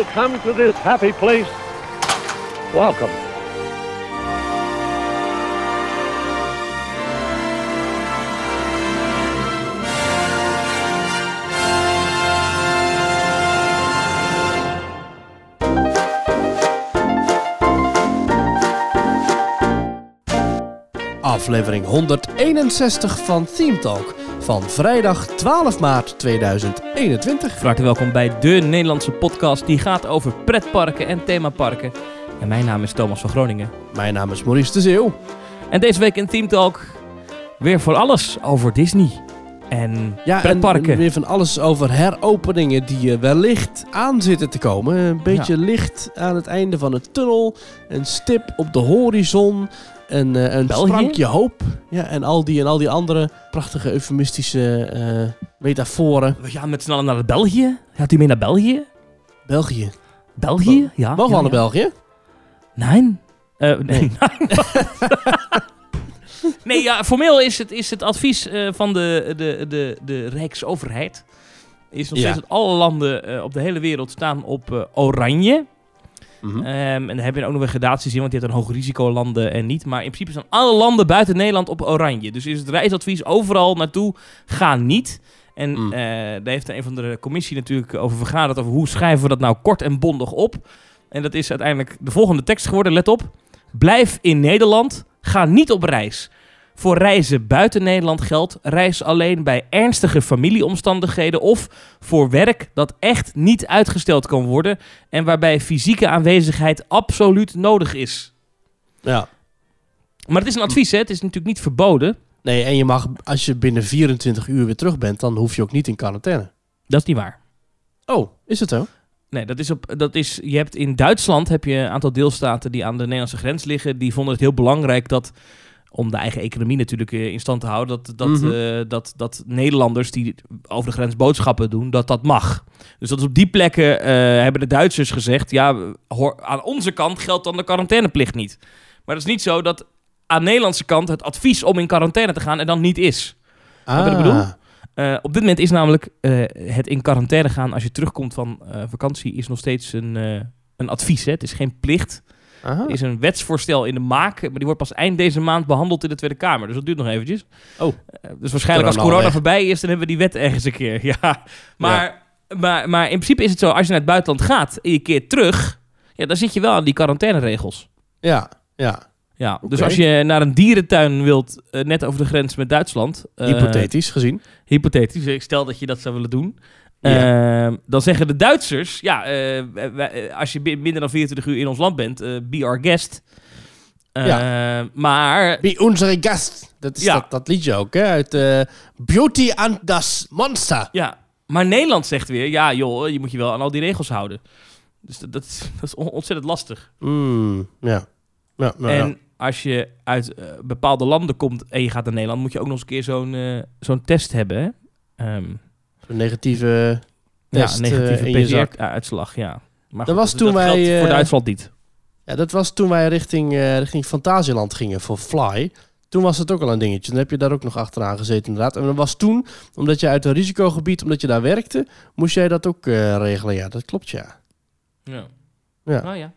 Who come to this happy place, welcome. Aflevering 161 van Theme Talk van vrijdag 12 maart 2021. Van harte welkom bij de Nederlandse podcast die gaat over pretparken en themaparken. En mijn naam is Thomas van Groningen. Mijn naam is Maurice de Zeeuw. En deze week in Team Talk weer voor alles over Disney en Ja, pretparken. en weer van alles over heropeningen die er wellicht aan zitten te komen. Een beetje licht aan het einde van de tunnel, een stip op de horizon, een, eh, een België? sprankje hoop. Ja, en al die, en al die andere prachtige eufemistische eh, metaforen. We gaan met z'n allen naar België. Gaat u mee naar België? België. België? Ja. Mogen we ja, al naar ja. België? Nee. Eh, nee. Nee. nee, ja, formeel is het, is het advies van de, de, de, de Rijksoverheid. Is nog Ja. steeds dat alle landen op de hele wereld staan op eh, Mhm. Ehm, en dan heb je ook nog weer gradaties in, want je hebt een hoog risico landen en niet. Maar in principe staan alle landen buiten Nederland op oranje. Dus is het reisadvies overal naartoe, ga niet. En Mm. eh, daar heeft een van de commissie natuurlijk over vergaderd, over hoe schrijven we dat nou kort en bondig op. En dat is uiteindelijk de volgende tekst geworden, let op. Blijf in Nederland, ga niet op reis. Voor reizen buiten Nederland geldt reis alleen bij ernstige familieomstandigheden of voor werk dat echt niet uitgesteld kan worden en waarbij fysieke aanwezigheid absoluut nodig is. Ja. Maar het is een advies, hè? het is natuurlijk niet verboden. Nee, en je mag, als je binnen 24 uur weer terug bent, dan hoef je ook niet in quarantaine. Dat is niet waar. Oh, is het zo? Nee, dat is op, dat is, je hebt in Duitsland heb je een aantal deelstaten die aan de Nederlandse grens liggen. Die vonden het heel belangrijk dat, om de eigen economie natuurlijk eh, in stand te houden, dat, dat, Mhm. eh, dat, dat Nederlanders die over de grens boodschappen doen, dat dat mag. Dus dat is op die plekken, eh, hebben de Duitsers gezegd, ja, hoor, aan onze kant geldt dan de quarantaineplicht niet. Maar het is niet zo dat aan de Nederlandse kant het advies om in quarantaine te gaan er dan niet is. Ah, wat ik bedoel? Eh, op dit moment is namelijk het in quarantaine gaan als je terugkomt van vakantie is nog steeds een, een advies. Hè? Het is geen plicht. Aha. Er is een wetsvoorstel in de maak, maar die wordt pas eind deze maand behandeld in de Tweede Kamer. Dus dat duurt nog eventjes. Oh. Eh, dus waarschijnlijk als Corona weg. voorbij is, dan hebben we die wet ergens een keer. Ja. Maar, Maar, maar in principe is het zo, als je naar het buitenland gaat en je keert terug, ja, dan zit je wel aan die quarantaineregels. Ja, ja. Ja, dus als je naar een dierentuin wilt, eh, net over de grens met Duitsland. eh, Hypothetisch gezien. hypothetisch, ik stel dat je dat zou willen doen. Ja. Ehm, dan zeggen de Duitsers, ja, eh, wij- als je minder dan 24 uur in ons land bent, eh, be our guest. Eh, Maar, Wie onze gast. Dat is Ja. dat, dat liedje ook, hè? Uit eh, Beauty and das Monster. ja, maar Nederland zegt weer, ja joh, je moet je wel aan al die regels houden. Dus dat, dat, is, dat is on- ontzettend lastig. Mm, ja. Ja, en ja. als je uit bepaalde landen komt en je gaat naar Nederland, moet je ook nog eens een keer zo'n zo'n test hebben. Hè? Ehm, Zo'n negatieve test ja, negatieve eh, je zak. PCR-uitslag, ja. Maar Dat was toen dat wij, voor eh, Duitsland niet. Ja, dat was toen wij richting, eh richting Fantasieland gingen voor Fly. Toen was het ook al een dingetje. Dan heb je daar ook nog achteraan gezeten inderdaad. En dat was toen, omdat je uit een risicogebied, omdat je daar werkte, moest jij dat ook regelen. Ja, dat klopt ja. Ja. Ja. Nou ja.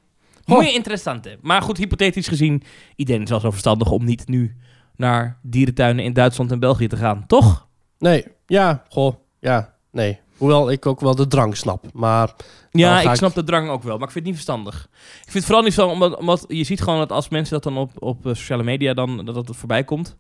Mooi interessant, hè. Maar goed, hypothetisch gezien, iedereen is wel zo verstandig om niet nu naar dierentuinen in Duitsland en België te gaan, toch? Nee, ja, goh, ja, nee. Hoewel ik ook wel de drang snap. Maar Ja, ik snap de drang ook wel, maar ik vind het niet verstandig. Ik vind het vooral niet zo, omdat, omdat je ziet gewoon dat als mensen dat dan op, op eh, sociale media dan, dat het voorbij komt,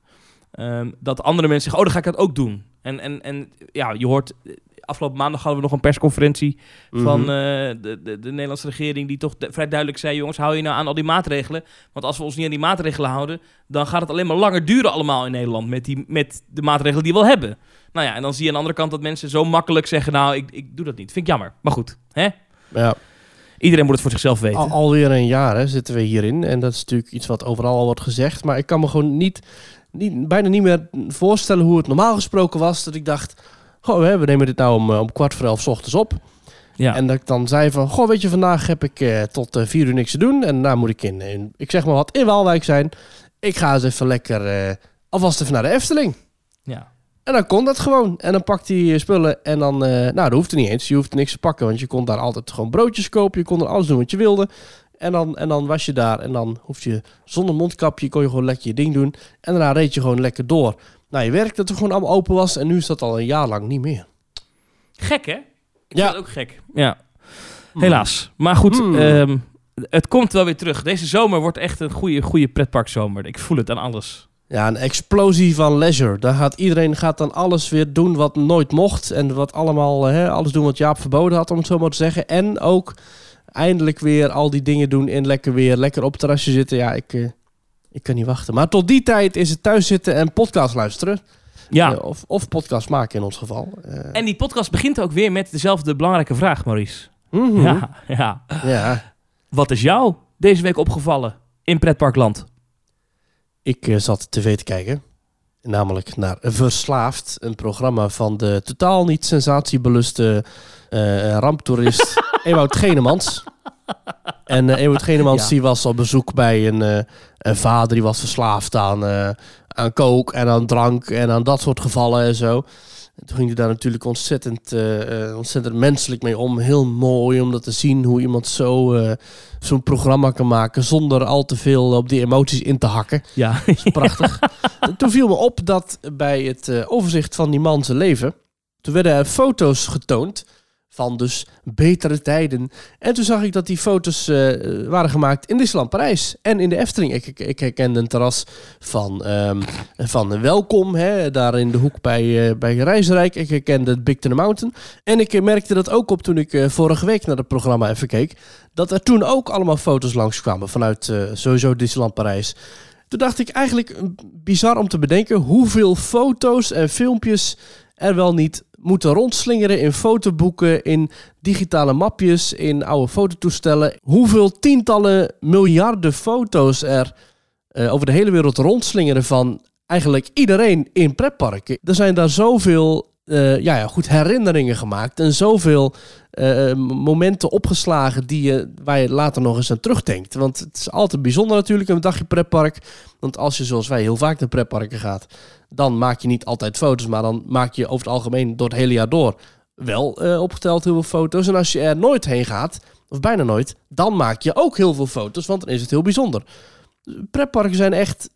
ehm, dat andere mensen zeggen, oh, dan ga ik dat ook doen. En, en, en ja, je hoort, eh, afgelopen maandag hadden we nog een persconferentie van Mhm. eh, de, de, de Nederlandse regering die toch vrij duidelijk zei, jongens, hou je nou aan al die maatregelen. Want als we ons niet aan die maatregelen houden, dan gaat het alleen maar langer duren allemaal in Nederland met, die, met de maatregelen die we al hebben. Nou ja, en dan zie je aan de andere kant dat mensen zo makkelijk zeggen, nou, ik, ik doe dat niet. Vind ik jammer. Maar goed, hè? ja, Iedereen moet het voor zichzelf weten. al, alweer een jaar hè, zitten we hierin. En dat is natuurlijk iets wat overal al wordt gezegd. Maar ik kan me gewoon niet, niet, bijna niet meer voorstellen hoe het normaal gesproken was. Dat ik dacht, goh, hè, we nemen dit nou om, eh, om kwart voor elf 's ochtends op. ja. En dat ik dan zei van, goh, weet je, vandaag heb ik eh, tot eh, vier uur niks te doen. En daar moet ik in, in, ik zeg maar wat, in Waalwijk zijn. Ik ga eens even lekker, eh, alvast even naar de Efteling. ja. En dan kon dat gewoon. En dan pakte hij je spullen en dan... eh, nou, dat hoefde niet eens. Je hoefde niks te pakken, want je kon daar altijd gewoon broodjes kopen. Je kon er alles doen wat je wilde. En dan, en dan was je daar en dan hoef je zonder mondkapje... kon je gewoon lekker je ding doen. En daarna reed je gewoon lekker door. Nou, je werk dat er gewoon allemaal open was. En nu is dat al een jaar lang niet meer. Gek, hè? Ik Ja. vind het ook gek. Ja. Helaas. Maar goed, Hmm. ehm, het komt wel weer terug. Deze zomer wordt echt een goede, goede pretparkzomer. Ik voel het aan alles. Ja, een explosie van leisure. Daar gaat iedereen gaat dan alles weer doen wat nooit mocht. En wat allemaal, hè, alles doen wat Jaap verboden had, om het zo maar te zeggen. En ook eindelijk weer al die dingen doen in lekker weer. Lekker op het terrasje zitten. Ja, ik, eh, ik kan niet wachten. Maar tot die tijd is het thuis zitten en podcast luisteren. Ja. Eh, of, of podcast maken in ons geval. Eh, En die podcast begint ook weer met dezelfde belangrijke vraag, Maurice. mhm. Ja, ja. ja. Wat is jou deze week opgevallen in pretparkland? Ik eh, zat tv te kijken. Namelijk naar Verslaafd. Een programma van de totaal niet sensatiebeluste eh ramptoerist Ewout Genemans. En eh Ewout Genemans Ja. die was op bezoek bij een, een vader die was verslaafd aan, aan kook en aan drank en aan dat soort gevallen en zo. En toen ging hij daar natuurlijk ontzettend, eh, eh, ontzettend menselijk mee om. Heel mooi om dat te zien hoe iemand zo, eh, zo'n programma kan maken zonder al te veel op die emoties in te hakken. Ja. Dat is prachtig. toen viel me op dat bij het overzicht van die man zijn leven, toen werden er foto's getoond van dus betere tijden. En toen zag ik dat die foto's eh, waren gemaakt in Disneyland Parijs en in de Efteling. Ik, ik, herkende een terras van, ehm, van Welkom, hè, daar in de hoek bij, eh, bij Reisrijk. Ik herkende het Big Thunder Mountain. En ik merkte dat ook op toen ik eh, vorige week naar het programma even keek. Dat er toen ook allemaal foto's langskwamen vanuit sowieso Disneyland Parijs. Toen dacht ik eigenlijk eh, bizar om te bedenken hoeveel foto's en filmpjes er wel niet moeten rondslingeren in fotoboeken, in digitale mapjes, in oude fototoestellen. Hoeveel tientallen miljarden foto's er eh, over de hele wereld rondslingeren van eigenlijk iedereen in pretparken. Er zijn daar zoveel eh, ja, ja, goed herinneringen gemaakt en zoveel eh, m- momenten opgeslagen die je, waar je later nog eens aan terugdenkt. Want het is altijd bijzonder natuurlijk een dagje pretpark. Want als je zoals wij heel vaak naar pretparken gaat, dan maak je niet altijd foto's, maar dan maak je over het algemeen door het hele jaar door wel eh, opgeteld heel veel foto's. En als je er nooit heen gaat, of bijna nooit, dan maak je ook heel veel foto's, want dan is het heel bijzonder. Pretparken zijn echt,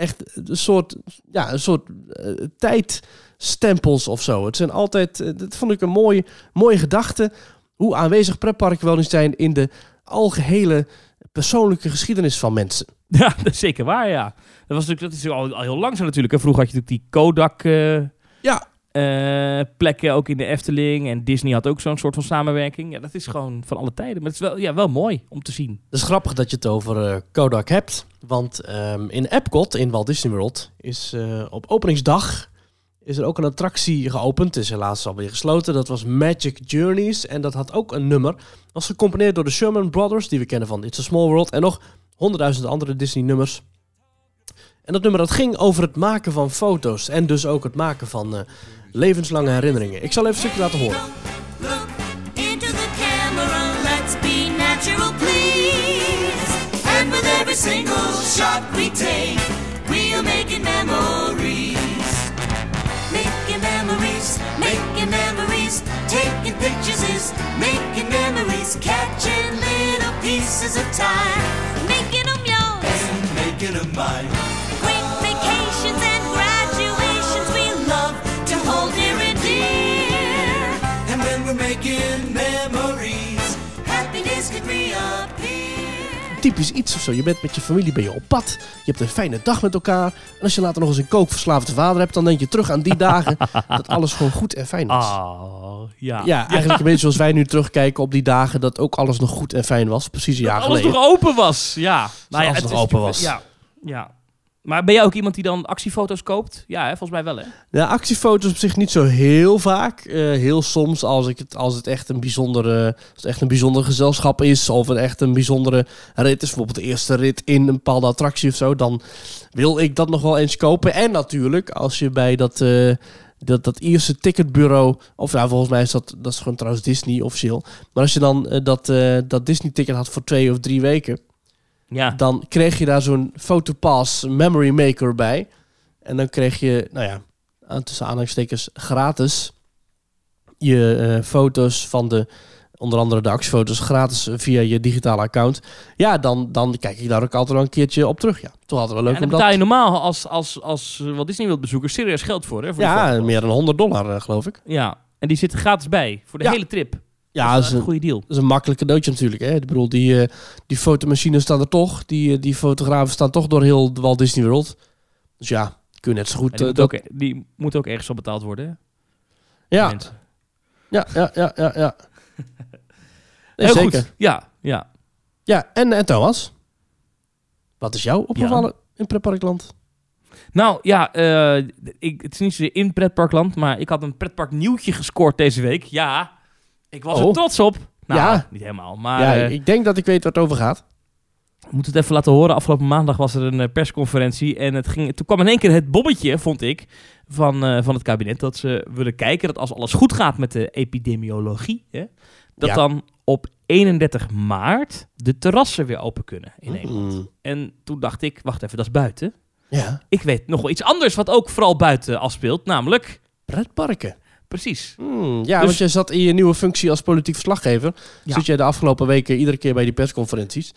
echt een soort, ja, een soort eh, tijdstempels of zo. Het zijn altijd, eh, dat vond ik een mooie, mooie gedachte, hoe aanwezig pretparken wel niet zijn in de algehele persoonlijke geschiedenis van mensen. Ja, dat is zeker waar, ja. Dat, was natuurlijk, dat is al, al heel lang zo natuurlijk. Hè. Vroeger had je natuurlijk die Kodak eh, Ja, eh, plekken, ook in de Efteling. En Disney had ook zo'n soort van samenwerking. Ja, dat is gewoon van alle tijden. Maar het is wel, ja, wel mooi om te zien. Het is grappig dat je het over eh, Kodak hebt. Want ehm, in Epcot, in Walt Disney World, is eh, op openingsdag is er ook een attractie geopend. Het is helaas alweer gesloten. Dat was Magic Journeys. En dat had ook een nummer. Dat was gecomponeerd door de Sherman Brothers, die we kennen van It's a Small World. En nog honderdduizend andere Disney nummers. En dat nummer dat ging over het maken van foto's. En dus ook het maken van levenslange herinneringen. Ik zal even een stukje laten horen. Look into the camera, let's be natural, please. And with every single shot we take, we're making memories. Making memories, making memories. Taking pictures is making memories. Catching little pieces of time, making them yours. and making a mind. Making memories, Happiness could reappear. typisch iets of zo. Je bent met je familie ben je op pad. Je hebt een fijne dag met elkaar. En als je later nog eens een kookverslaafde vader hebt, dan denk je terug aan die dagen dat alles gewoon goed en fijn was. Ah, ja. Ja, eigenlijk een beetje zoals wij nu terugkijken op die dagen dat ook alles nog goed en fijn was. Precies een jaar alles geleden. nog open was. Ja. Nou ja, alles het nog is open was. Ja. ja. Maar ben jij ook iemand die dan actiefoto's koopt? Ja, hè, volgens mij wel, hè? Ja, actiefoto's op zich niet zo heel vaak. Eh, heel soms als, ik het, als het echt een bijzondere, als het echt een bijzonder gezelschap is of het echt een bijzondere rit is, bijvoorbeeld de eerste rit in een bepaalde attractie of zo, dan wil ik dat nog wel eens kopen. En natuurlijk, als je bij dat, eh, dat, dat Ierse ticketbureau, of ja, volgens mij is dat, dat is gewoon trouwens Disney officieel, maar als je dan eh, dat, dat Disney ticket had voor twee of drie weken, Ja. dan kreeg je daar zo'n Photopass Memory Maker bij. En dan kreeg je, nou ja, tussen aanhalingstekens gratis je eh, foto's van de, onder andere de actiefoto's, gratis via je digitale account. Ja, dan, dan kijk ik daar ook altijd wel een keertje op terug. Ja, toch altijd wel leuk en dan betaal je normaal als, als, als eh, Walt Disney wilt bezoeken serieus geld voor, hè? Voor Ja, meer dan 100 dollar eh, geloof ik. Ja, en die zitten gratis bij voor de Ja. hele trip. Ja, dat dat is een goede deal. dat is een makkelijk cadeautje natuurlijk. Hè? Ik bedoel, die, eh, die fotomachines staan er toch. Die, eh, die fotografen staan toch door heel Walt Disney World. Dus ja, kun je net zo goed... Die, eh, moet dat, ook, die moet ook ergens op betaald worden, hè? ja, ja, ja, ja, ja, ja. Nee, Heel zeker. goed. Ja, ja. Ja, en, en Thomas? Wat is jou opgevallen in pretparkland? Nou ja, ik, het is niet zozeer in pretparkland, maar ik had een pretpark nieuwtje gescoord deze week. Ja, ik was er Oh. trots op. Nou, Ja. niet helemaal, maar ja, eh, ik denk dat ik weet waar het over gaat. ik moet het even laten horen. Afgelopen maandag was er een eh, persconferentie en het ging, toen kwam in één keer het bobbetje, vond ik, van, eh, van het kabinet. Dat ze willen kijken dat als alles goed gaat met de epidemiologie, hè, dat Ja. dan op 31 maart de terrassen weer open kunnen in Nederland. Mm, En toen dacht ik, wacht even, dat is buiten. ja, Ik weet nog wel iets anders wat ook vooral buiten afspeelt, namelijk... pretparken. Precies. Hmm, ja, Dus- want je zat in je nieuwe functie als politiek verslaggever. Ja. Zit jij de afgelopen weken iedere keer bij die persconferenties.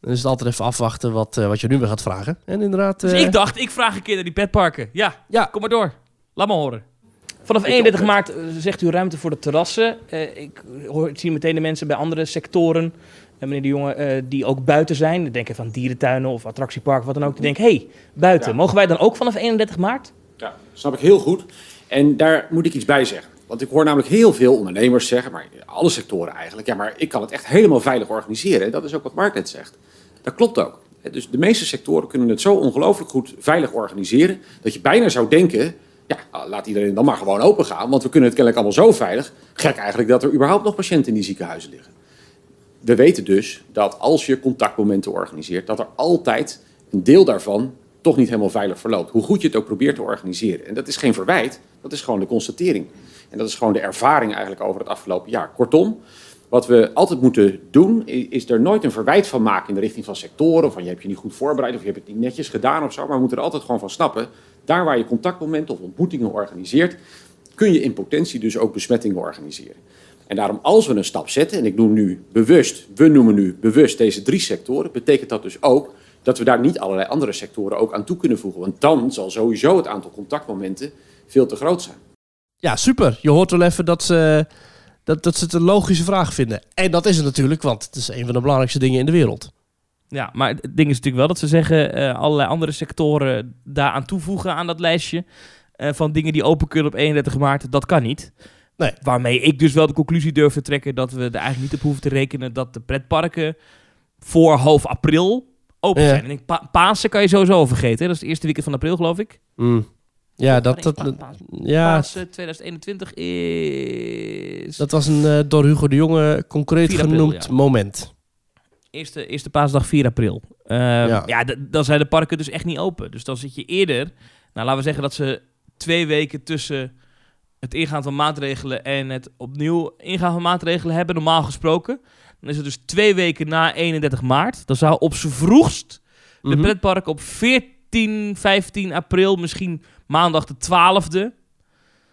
Dan is het altijd even afwachten wat, eh, wat je nu weer gaat vragen. En inderdaad... Dus eh, ik dacht, ik vraag een keer naar die petparken. Ja, Ja, kom maar door. Laat me horen. Vanaf 31 maart eh, zegt u ruimte voor de terrassen. Eh, ik, hoor, ik zie meteen de mensen bij andere sectoren. En meneer de Jonge, eh, die ook buiten zijn. Denk even aan dierentuinen of attractieparken, wat dan ook. Die denken, hé, hey, buiten. Ja. Mogen wij dan ook vanaf 31 maart? Ja, snap ik heel goed. En daar moet ik iets bij zeggen. Want ik hoor namelijk heel veel ondernemers zeggen, maar alle sectoren eigenlijk, ja, maar ik kan het echt helemaal veilig organiseren. En dat is ook wat Mark net zegt. Dat klopt ook. Dus de meeste sectoren kunnen het zo ongelooflijk goed veilig organiseren, dat je bijna zou denken, ja, laat iedereen dan maar gewoon open gaan, want we kunnen het kennelijk allemaal zo veilig. Gek eigenlijk dat er überhaupt nog patiënten in die ziekenhuizen liggen. We weten dus dat als je contactmomenten organiseert, dat er altijd een deel daarvan toch niet helemaal veilig verloopt. Hoe goed je het ook probeert te organiseren. En dat is geen verwijt, dat is gewoon de constatering. En dat is gewoon de ervaring eigenlijk over het afgelopen jaar. Kortom, wat we altijd moeten doen, is er nooit een verwijt van maken in de richting van sectoren. Van je hebt je niet goed voorbereid of je hebt het niet netjes gedaan of zo. Maar we moeten er altijd gewoon van snappen. Daar waar je contactmomenten of ontmoetingen organiseert, kun je in potentie dus ook besmettingen organiseren. En daarom als we een stap zetten, en ik noem nu bewust, we noemen nu bewust deze drie sectoren, betekent dat dus ook dat we daar niet allerlei andere sectoren ook aan toe kunnen voegen. Want dan zal sowieso het aantal contactmomenten veel te groot zijn. ja, super. Je hoort wel even dat ze, dat, dat ze het een logische vraag vinden. En dat is het natuurlijk, want het is een van de belangrijkste dingen in de wereld. Ja, maar het ding is natuurlijk wel dat ze zeggen eh, allerlei andere sectoren daaraan toevoegen aan dat lijstje. eh, van dingen die open kunnen op 31 maart. Dat kan niet. Nee. Waarmee ik dus wel de conclusie durf te trekken dat we er eigenlijk niet op hoeven te rekenen dat de pretparken voor half april open Ja. zijn. En ik denk, pa Pasen kan je sowieso vergeten. hè. Dat is het eerste weekend van april, geloof ik. Mm. Ja, dat, dat, Pa- ja, Pasen 2021 is dat was een eh, door Hugo de Jonge concreet 4 april, genoemd ja. moment. eerste, eerste paasdag 4 april. Ehm, Ja. ja, dan zijn de parken dus echt niet open. Dus dan zit je eerder... Nou, laten we zeggen dat ze twee weken tussen het ingaan van maatregelen en het opnieuw ingaan van maatregelen hebben, normaal gesproken. Dan is het dus twee weken na 31 maart. Dan zou op z'n vroegst de Mhm. pretpark op 14, 15 april, misschien maandag de 12e.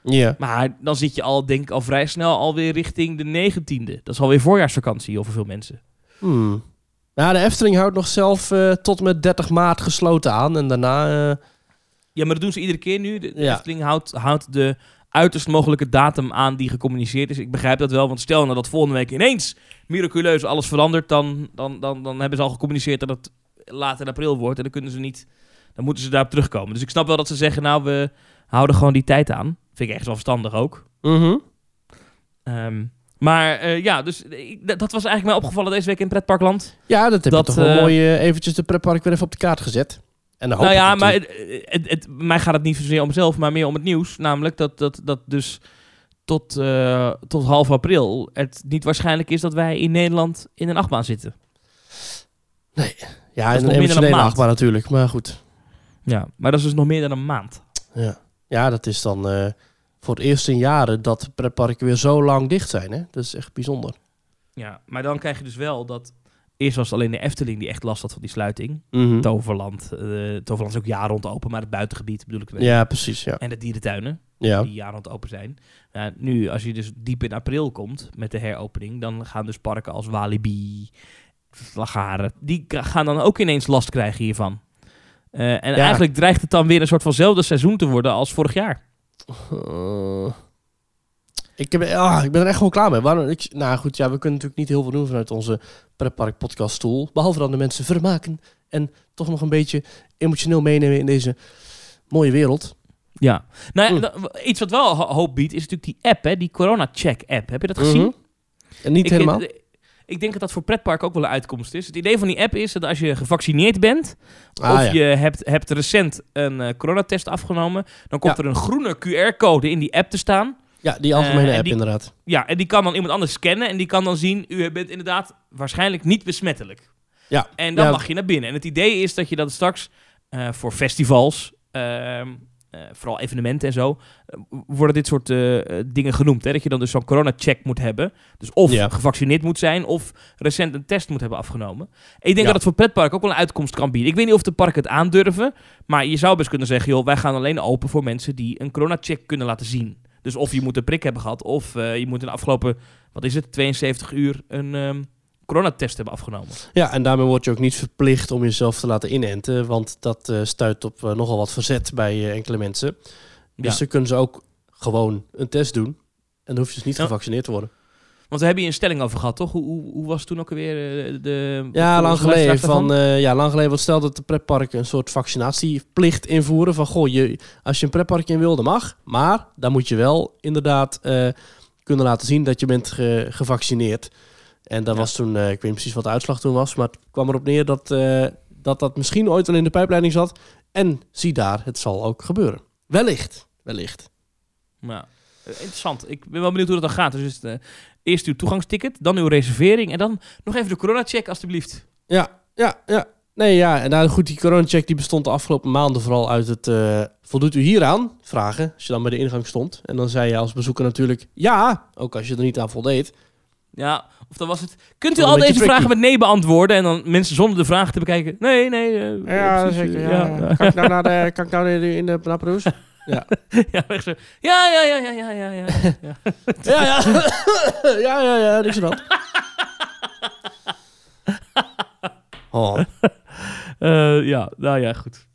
Ja. Maar dan zit je al, denk ik, al vrij snel alweer richting de 19e. Dat is alweer voorjaarsvakantie over veel mensen. Hmm. Ja, de Efteling houdt nog zelf eh, tot met 30 maart gesloten aan. En daarna... eh, Ja, maar dat doen ze iedere keer nu. De, de Ja. Efteling houdt, houdt de uiterst mogelijke datum aan die gecommuniceerd is. Ik begrijp dat wel, want stel nou dat volgende week ineens miraculeus alles verandert, dan, dan, dan, dan hebben ze al gecommuniceerd dat het later in april wordt en dan kunnen ze niet, dan moeten ze daarop terugkomen. Dus ik snap wel dat ze zeggen, nou, we houden gewoon die tijd aan. Vind ik echt wel verstandig ook. mhm. Ehm, maar eh, ja, dus ik- dat was eigenlijk mij opgevallen deze week in Pretparkland. Ja, dat heb Dat, je toch wel eh, mooi eh, eventjes de pretpark weer even op de kaart gezet. En dan hoop Nou ja, maar het, het, het- mij gaat het niet zozeer om mezelf, maar meer om het nieuws. Namelijk dat, dat, dat dus tot, eh, tot half april het niet waarschijnlijk is dat wij in Nederland in een achtbaan zitten. ja, is in een emotionele achtbaan natuurlijk. Maar goed. Ja, maar dat is dus nog meer dan een maand. Ja, ja dat is dan eh, voor het eerst in jaren dat pretparken weer zo lang dicht zijn. Hè? Dat is echt bijzonder. Ja, maar dan krijg je dus wel dat Eerst was het alleen de Efteling die echt last had van die sluiting. Mhm. Toverland. eh Toverland is ook jaar rond open, maar het buitengebied bedoel ik. Ja, precies. Ja. En de dierentuinen, Ja. die jaar rond open zijn. Nu, als je dus diep in april komt met de heropening, dan gaan dus parken als Walibi, Lagaren, die gaan dan ook ineens last krijgen hiervan. Eh, en Ja. eigenlijk dreigt het dan weer een soort vanzelfde seizoen te worden als vorig jaar. Eh, ik, heb, ah, ik ben er echt gewoon klaar mee. Waarom, ik, nou goed, ja, we kunnen natuurlijk niet heel veel doen vanuit onze pretpark podcast stoel. Behalve dan de mensen vermaken en toch nog een beetje emotioneel meenemen in deze mooie wereld. Ja. Nou ja, Mm. dan- iets wat wel ho- hoop biedt, is natuurlijk die app, hè, die Corona Check app. Heb je dat gezien? Mhm. En niet ik, helemaal. Ik, denk dat dat voor pretpark ook wel een uitkomst is. Het idee van die app is dat als je gevaccineerd bent, Ah, of ja. je hebt, hebt recent een eh, coronatest afgenomen, dan komt Ja. er een groene QR-code in die app te staan. Ja, die algemene Eh, app die- inderdaad. Ja, en die kan dan iemand anders scannen en die kan dan zien, u bent inderdaad waarschijnlijk niet besmettelijk. Ja. En dan Ja. mag je naar binnen. En het idee is dat je dat straks eh, voor festivals, ehm, eh, vooral evenementen en zo, worden dit soort dingen genoemd. Hè? Dat je dan dus zo'n corona-check moet hebben. Dus of Ja. gevaccineerd moet zijn of recent een test moet hebben afgenomen. En ik denk Ja. dat het voor pretpark ook wel een uitkomst kan bieden. Ik weet niet of de parken het aandurven, maar je zou best kunnen zeggen, joh, wij gaan alleen open voor mensen die een corona-check kunnen laten zien. Dus of je moet een prik hebben gehad, of eh, je moet in de afgelopen, wat is het, 72 uur een ehm, coronatest hebben afgenomen. Ja, en daarmee word je ook niet verplicht om jezelf te laten inenten. Want dat eh, stuit op eh, nogal wat verzet bij enkele mensen. Dus Ja. dan kunnen ze ook gewoon een test doen. En dan hoef je dus niet gevaccineerd te worden. Want we hebben hier een stelling over gehad, toch? Hoe, hoe, hoe was toen ook alweer eh, de... Ja, de- lang de geleden. Van, eh, ja, lang geleden. Want stel dat de pretparken een soort vaccinatieplicht invoeren. Van goh, je, als je een pretpark in wilde mag. Maar dan moet je wel inderdaad eh, kunnen laten zien dat je bent ge- gevaccineerd. En dat Ja. was toen, eh, ik weet niet precies wat de uitslag toen was. Maar het kwam erop neer dat, eh, dat dat misschien ooit al in de pijpleiding zat. En zie daar, het zal ook gebeuren. Wellicht. Wellicht. Ja, eh, interessant. Ik ben wel benieuwd hoe dat dan gaat. Dus eh, eerst uw toegangsticket, dan uw reservering en dan nog even de corona-check alstublieft. Ja, ja, ja. Nee, ja. En nou, goed, die coronacheck die bestond de afgelopen maanden vooral uit het... eh, voldoet u hieraan? Vragen. Als je dan bij de ingang stond. En dan zei je als bezoeker natuurlijk ja. Ook als je er niet aan voldeed. Ja, of dan was het... Kunt u al deze vragen met nee beantwoorden? En dan mensen zonder de vragen te bekijken. Nee, nee. eh, precies, eh, ja. Kan ik nou, naar de, kan ik nou in de Naproes? Ja. ja, echt zo. Ja, ja, ja, ja, ja, ja, ja. ja. ja, ja. ja, ja, ja. Niks aan de hand. Oh. Eh, ja, nou ja, goed.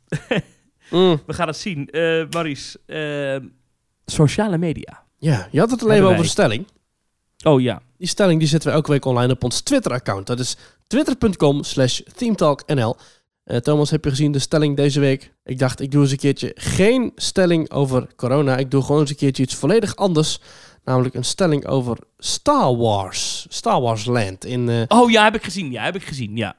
Mm. We gaan het zien. Eh Maurice, eh, sociale media. Ja, je had het al even Hebben over wij. de stelling. Oh ja. Die stelling die zetten we elke week online op ons Twitter-account. Dat is twitter.com slash themetalknl. Eh, Thomas, heb je gezien de stelling deze week? Ik dacht, ik doe eens een keertje geen stelling over corona. Ik doe gewoon eens een keertje iets volledig anders. Namelijk een stelling over Star Wars. Star Wars Land. In, eh, Oh ja, heb ik gezien. Ja, heb ik gezien. Ja.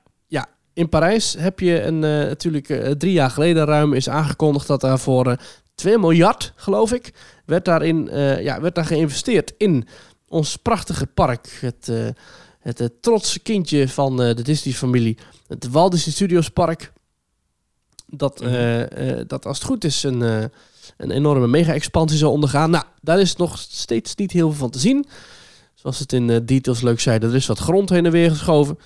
in Parijs heb je een, eh, natuurlijk drie jaar geleden ruim is aangekondigd dat daar voor eh 2 miljard, geloof ik, werd, daarin, ja, werd daar geïnvesteerd in ons prachtige park. Het, het, trotse kindje van de Disney-familie. Het Walt Disney Studios Park. Dat, eh, eh, dat als het goed is een, eh, een enorme mega-expansie zal ondergaan. Nou, daar is nog steeds niet heel veel van te zien. Zoals het in details leuk zeiden, er is wat grond heen en weer geschoven.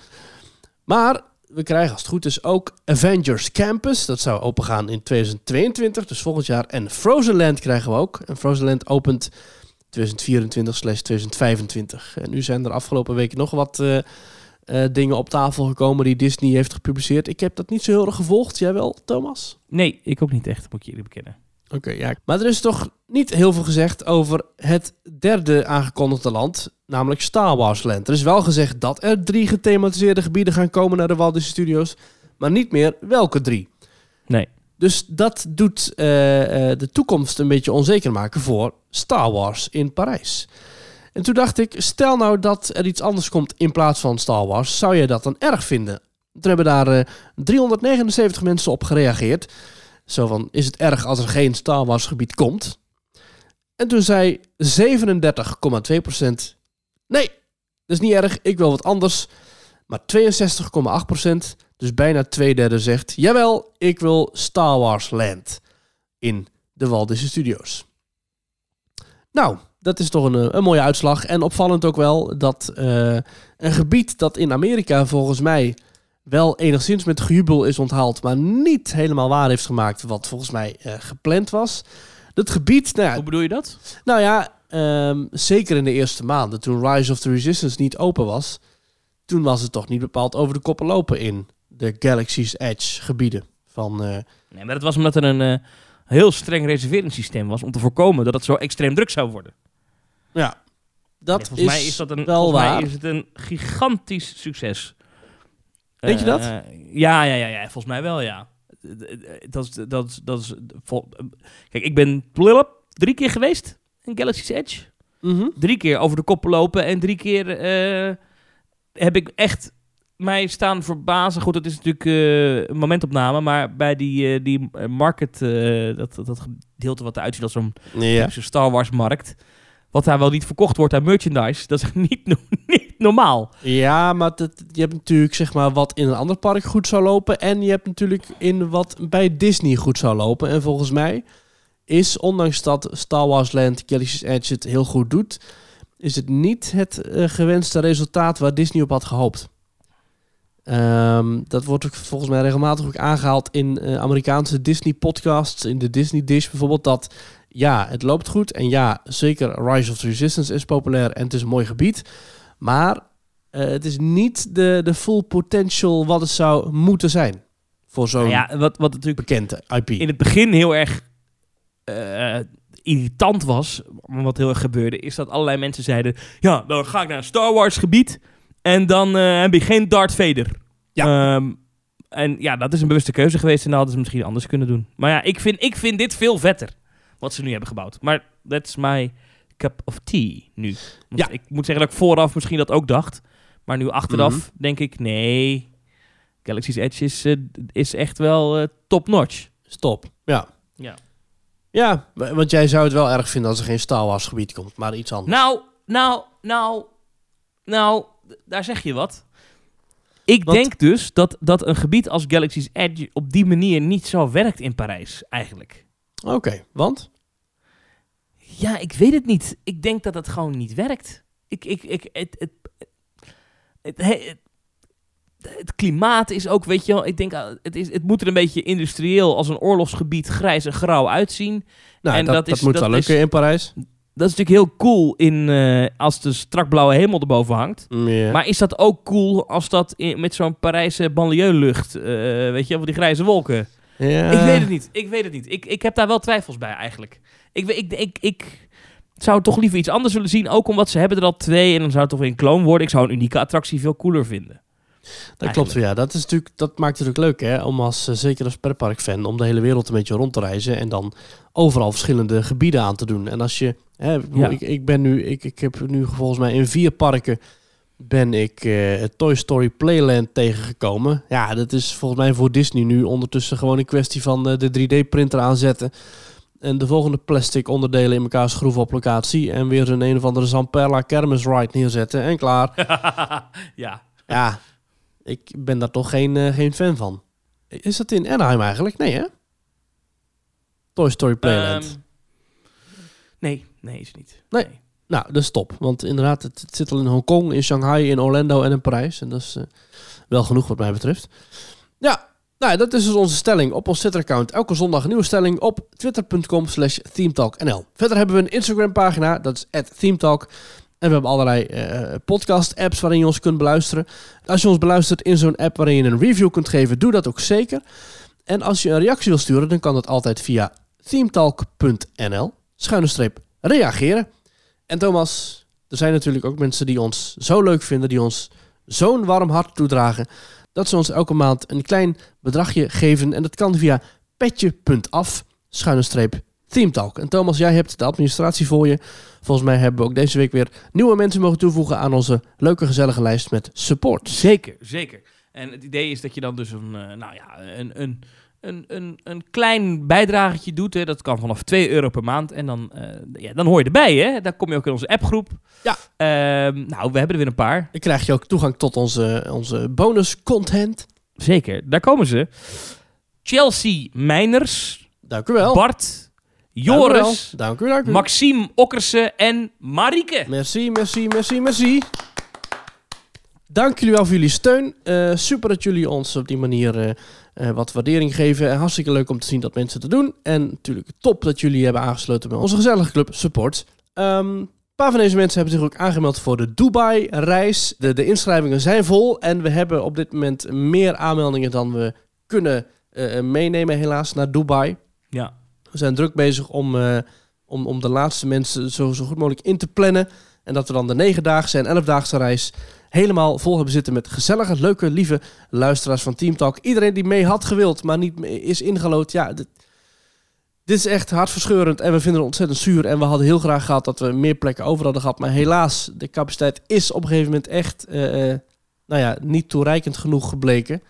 Maar we krijgen als het goed is ook Avengers Campus. Dat zou opengaan in 2022, dus volgend jaar. En Frozen Land krijgen we ook. En Frozen Land opent 2024-2025. En nu zijn er afgelopen weken nog wat eh, dingen op tafel gekomen die Disney heeft gepubliceerd. Ik heb dat niet zo heel erg gevolgd. Jij wel, Thomas? Nee, ik ook niet echt, moet ik jullie bekennen. Oké, ja. Maar er is toch niet heel veel gezegd over het derde aangekondigde land, namelijk Star Wars Land. Er is wel gezegd dat er drie gethematiseerde gebieden gaan komen naar de Walt Disney Studios, maar niet meer welke drie. Nee. Dus dat doet eh, eh, de toekomst een beetje onzeker maken voor Star Wars in Parijs. En toen dacht ik, stel nou dat er iets anders komt in plaats van Star Wars, zou jij dat dan erg vinden? Er hebben daar eh, 379 mensen op gereageerd. Zo van, is het erg als er geen Star Wars gebied komt? En toen zei 37,2% nee, dat is niet erg, ik wil wat anders. Maar 62,8%, dus bijna twee derde zegt, jawel, ik wil Star Wars Land in de Walt Disney Studios. Nou, dat is toch een, eh, een mooie uitslag. En opvallend ook wel dat eh, een gebied dat in Amerika volgens mij wel enigszins met gejubel is onthaald, maar niet helemaal waar heeft gemaakt wat volgens mij eh, gepland was. Dat gebied, nou ja, Hoe bedoel je dat? nou ja, ehm, zeker in de eerste maanden, toen Rise of the Resistance niet open was, toen was het toch niet bepaald over de koppen lopen in de Galaxy's Edge gebieden. Van, Nee, maar dat was omdat er een heel streng reserveringssysteem was om te voorkomen dat het zo extreem druk zou worden. Ja, dat Nee, volgens is, mij is dat een, wel volgens mij waar. is het een gigantisch succes. Denk je dat? Eh, ja, ja, ja, ja, volgens mij wel, ja. Dat is, dat is, dat is, vol- kijk, ik ben drie keer geweest in Galaxy's Edge. Mhm. Drie keer over de koppen lopen en drie keer eh, heb ik echt mij staan verbazen. Goed, het is natuurlijk eh, een momentopname, maar bij die, eh, die eh, market, eh, dat, dat, dat gedeelte wat eruit ziet als zo'n Ja. Star Wars markt, wat daar wel niet verkocht wordt aan merchandise, dat is niet, niet normaal. Ja, maar dat, je hebt natuurlijk zeg maar wat in een ander park goed zou lopen. En je hebt natuurlijk in wat bij Disney goed zou lopen. En volgens mij is, ondanks dat Star Wars Land Galaxy's Edge het heel goed doet, is het niet het eh, gewenste resultaat waar Disney op had gehoopt. Ehm, dat wordt ook volgens mij regelmatig ook aangehaald in eh, Amerikaanse Disney podcasts, in de Disney Dish bijvoorbeeld, dat ja, het loopt goed. En ja, zeker Rise of the Resistance is populair en het is een mooi gebied. Maar eh, het is niet de, de full potential wat het zou moeten zijn. Voor zo'n Nou ja, wat, wat natuurlijk bekende IP. in het begin heel erg eh, irritant was, wat heel erg gebeurde, is dat allerlei mensen zeiden: Ja, dan ga ik naar een Star Wars gebied en dan eh, heb je geen Darth Vader. Ja. Ehm, en ja, dat is een bewuste keuze geweest en dat hadden ze misschien anders kunnen doen. Maar ja, ik vind, ik vind dit veel vetter, wat ze nu hebben gebouwd. Maar that's my cup of tea nu. Want Ja. Ik moet zeggen dat ik vooraf misschien dat ook dacht. Maar nu achteraf Mhm. denk ik, nee, Galaxy's Edge is, eh, is echt wel eh, top-notch. Stop. Ja. Ja. Ja, wa- want jij zou het wel erg vinden als er geen Star Wars gebied komt, maar iets anders. Nou, nou, nou, nou, daar zeg je wat. Ik Want- denk dus dat, dat een gebied als Galaxy's Edge op die manier niet zo werkt in Parijs, eigenlijk. Oké, want? Ja, ik weet het niet. Ik denk dat het gewoon niet werkt. Ik, ik, ik, het, het, het, het, het klimaat is ook, weet je wel, ik denk, ah, het, is, het moet er een beetje industrieel als een oorlogsgebied grijs en grauw uitzien. Nou, En dat, dat dat, is- moet wel lukken is- in Parijs. Dat is natuurlijk heel cool in, eh, als de strak blauwe hemel erboven hangt. Mm. Maar is dat ook cool als dat in- met zo'n Parijse banlieue-lucht, eh, weet je, van die grijze wolken? Ja. Ik weet het niet, ik weet het niet. Ik, ik heb daar wel twijfels bij eigenlijk. Ik, ik, ik, ik zou toch liever iets anders willen zien, ook omdat ze hebben er al twee en dan zou het toch weer een kloon worden. Ik zou een unieke attractie veel cooler vinden. Dat klopt, ja. Dat, is natuurlijk, dat maakt het natuurlijk leuk, hè? Om als, eh, zeker als pretpark-fan, om de hele wereld een beetje rond te reizen en dan overal verschillende gebieden aan te doen. En als je, hè, Ja. ik, ik ben nu, ik, ik heb nu volgens mij in vier parken ben ik het Toy Story Playland tegengekomen. Ja, dat is volgens mij voor Disney nu ondertussen gewoon een kwestie van eh, de 3D-printer aanzetten. En de volgende plastic onderdelen in elkaar schroeven op locatie. En weer een een of andere Zamperla kermis ride neerzetten. En klaar. ja. Ja, ik ben daar toch geen, eh, geen fan van. Is dat in Anaheim eigenlijk? Nee, hè? Toy Story Playland. Ehm, nee, nee is het niet. Nee. Nou, dat is top. Want inderdaad, het, zit al in Hongkong, in Shanghai, in Orlando en in Parijs. En dat is eh, wel genoeg wat mij betreft. Ja, nou, dat is dus onze stelling op ons Twitter-account. Elke zondag een nieuwe stelling op twitter.com slash themetalknl. Verder hebben we een Instagram-pagina, dat is themetalk. En we hebben allerlei eh, podcast-apps waarin je ons kunt beluisteren. Als je ons beluistert in zo'n app waarin je een review kunt geven, doe dat ook zeker. En als je een reactie wil sturen, dan kan dat altijd via themetalk.nl. Schuine streep reageren. En Thomas, er zijn natuurlijk ook mensen die ons zo leuk vinden, die ons zo'n warm hart toedragen, dat ze ons elke maand een klein bedragje geven. En dat kan via petje.af, schuine streep Themetalk. En Thomas, jij hebt de administratie voor je. Volgens mij hebben we ook deze week weer nieuwe mensen mogen toevoegen aan onze leuke gezellige lijst met support. Zeker, zeker. En het idee is dat je dan dus een, eh, nou ja, een, een, een, een, een klein bijdragetje doet. Hè. Dat kan vanaf 2 euro per maand. En dan, eh, ja, dan hoor je erbij, hè. Dan kom je ook in onze appgroep. Ja. Ehm, nou, we hebben er weer een paar. Dan krijg je ook toegang tot onze, onze bonus content. Zeker, daar komen ze. Chelsea Meiners, Dank u wel. Bart, Joris, Dank u, dank u. Maxime Okkersen en Marieke. Merci, merci, merci, merci. Dank jullie wel voor jullie steun. Eh, super dat jullie ons op die manier eh, wat waardering geven. En hartstikke leuk om te zien dat mensen het doen. En natuurlijk top dat jullie hebben aangesloten bij onze gezellige club Support. Ehm, een paar van deze mensen hebben zich ook aangemeld voor de Dubai-reis. De, de inschrijvingen zijn vol. En we hebben op dit moment meer aanmeldingen dan we kunnen eh, meenemen, helaas, naar Dubai. Ja. We zijn druk bezig om, eh, om, om de laatste mensen zo, zo goed mogelijk in te plannen. En dat we dan de negendaagse en elfdaagse reis helemaal vol hebben zitten met gezellige, leuke, lieve luisteraars van Team Talk. Iedereen die mee had gewild, maar niet is ingelood. Ja, dit, dit is echt hartverscheurend en we vinden het ontzettend zuur. En we hadden heel graag gehad dat we meer plekken over hadden gehad. Maar helaas, de capaciteit is op een gegeven moment echt eh, eh, nou ja, niet toereikend genoeg gebleken.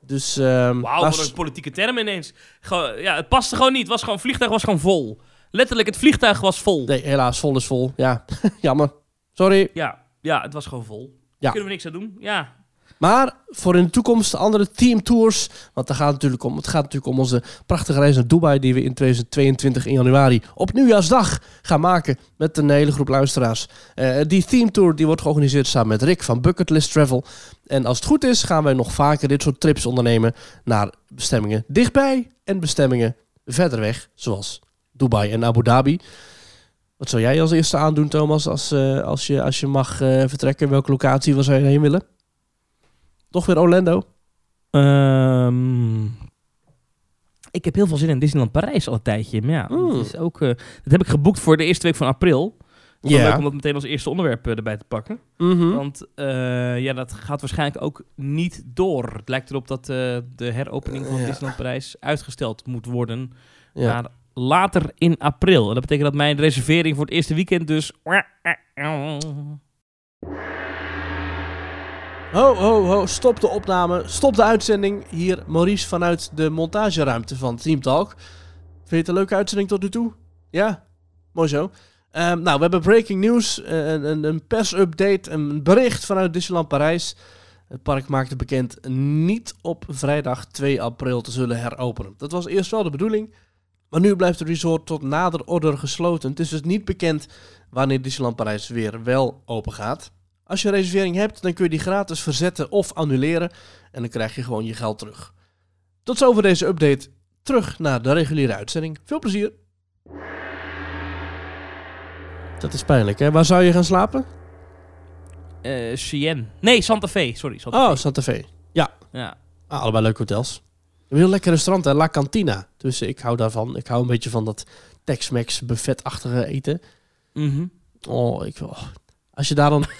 Dus, ehm, Wauw, wat een politieke term ineens. Gewoon, ja, het paste gewoon niet. Het was gewoon, het vliegtuig was gewoon vol. Letterlijk, het vliegtuig was vol. Nee, helaas, vol is vol. Ja, jammer. Sorry. Ja, ja, het was gewoon vol. Kunnen we niks aan doen. Ja. Maar voor in de toekomst andere teamtours. Want daar gaat het natuurlijk om. Het gaat natuurlijk om onze prachtige reis naar Dubai. Die we in 2022 in januari op nieuwjaarsdag gaan maken. Met een hele groep luisteraars. Eh, die teamtour die wordt georganiseerd samen met Rick van Bucketlist Travel. En als het goed is gaan wij nog vaker dit soort trips ondernemen. Naar bestemmingen dichtbij en bestemmingen verder weg. Zoals Dubai en Abu Dhabi. Wat zou jij als eerste aandoen, Thomas, als, eh, als, je, als je mag eh, vertrekken? Welke locatie zou je heen willen? Toch weer Orlando? Ehm, ik heb heel veel zin in Disneyland Parijs al een tijdje. Maar ja, Mm. dat, is ook, eh, dat heb ik geboekt voor de eerste week van april. Ja. Leuk om dat meteen als eerste onderwerp erbij te pakken. Mhm. Want eh, ja, dat gaat waarschijnlijk ook niet door. Het lijkt erop dat de heropening van. Disneyland Parijs uitgesteld moet worden Ja. naar later in april. En dat betekent dat mijn reservering voor het eerste weekend dus... Ho, ho, ho, stop de opname, stop de uitzending. Hier Maurice vanuit de montageruimte van Team Talk. Vind je het een leuke uitzending tot nu toe? Ja? Mooi zo. Ehm, nou, we hebben breaking news, eh, een, een, persupdate, een bericht vanuit Disneyland Parijs. Het park maakte bekend niet op vrijdag 2 april te zullen heropenen. Dat was eerst wel de bedoeling, maar nu blijft het resort tot nader order gesloten. Het is dus niet bekend wanneer Disneyland Parijs weer wel open gaat. Als je een reservering hebt, dan kun je die gratis verzetten of annuleren. En dan krijg je gewoon je geld terug. Tot zover deze update. Terug naar de reguliere uitzending. Veel plezier. Dat is pijnlijk, hè? Waar zou je gaan slapen? Eh Cheyenne. Nee, Santa Fe. Sorry, Santa Oh. Santa Fe. Ja. Ah, allebei leuke hotels. Een heel lekker restaurant, hè? La Cantina. Dus ik hou daarvan. Ik hou een beetje van dat Tex-Mex buffetachtige eten. Mhm. Oh, ik. Als je daar dan...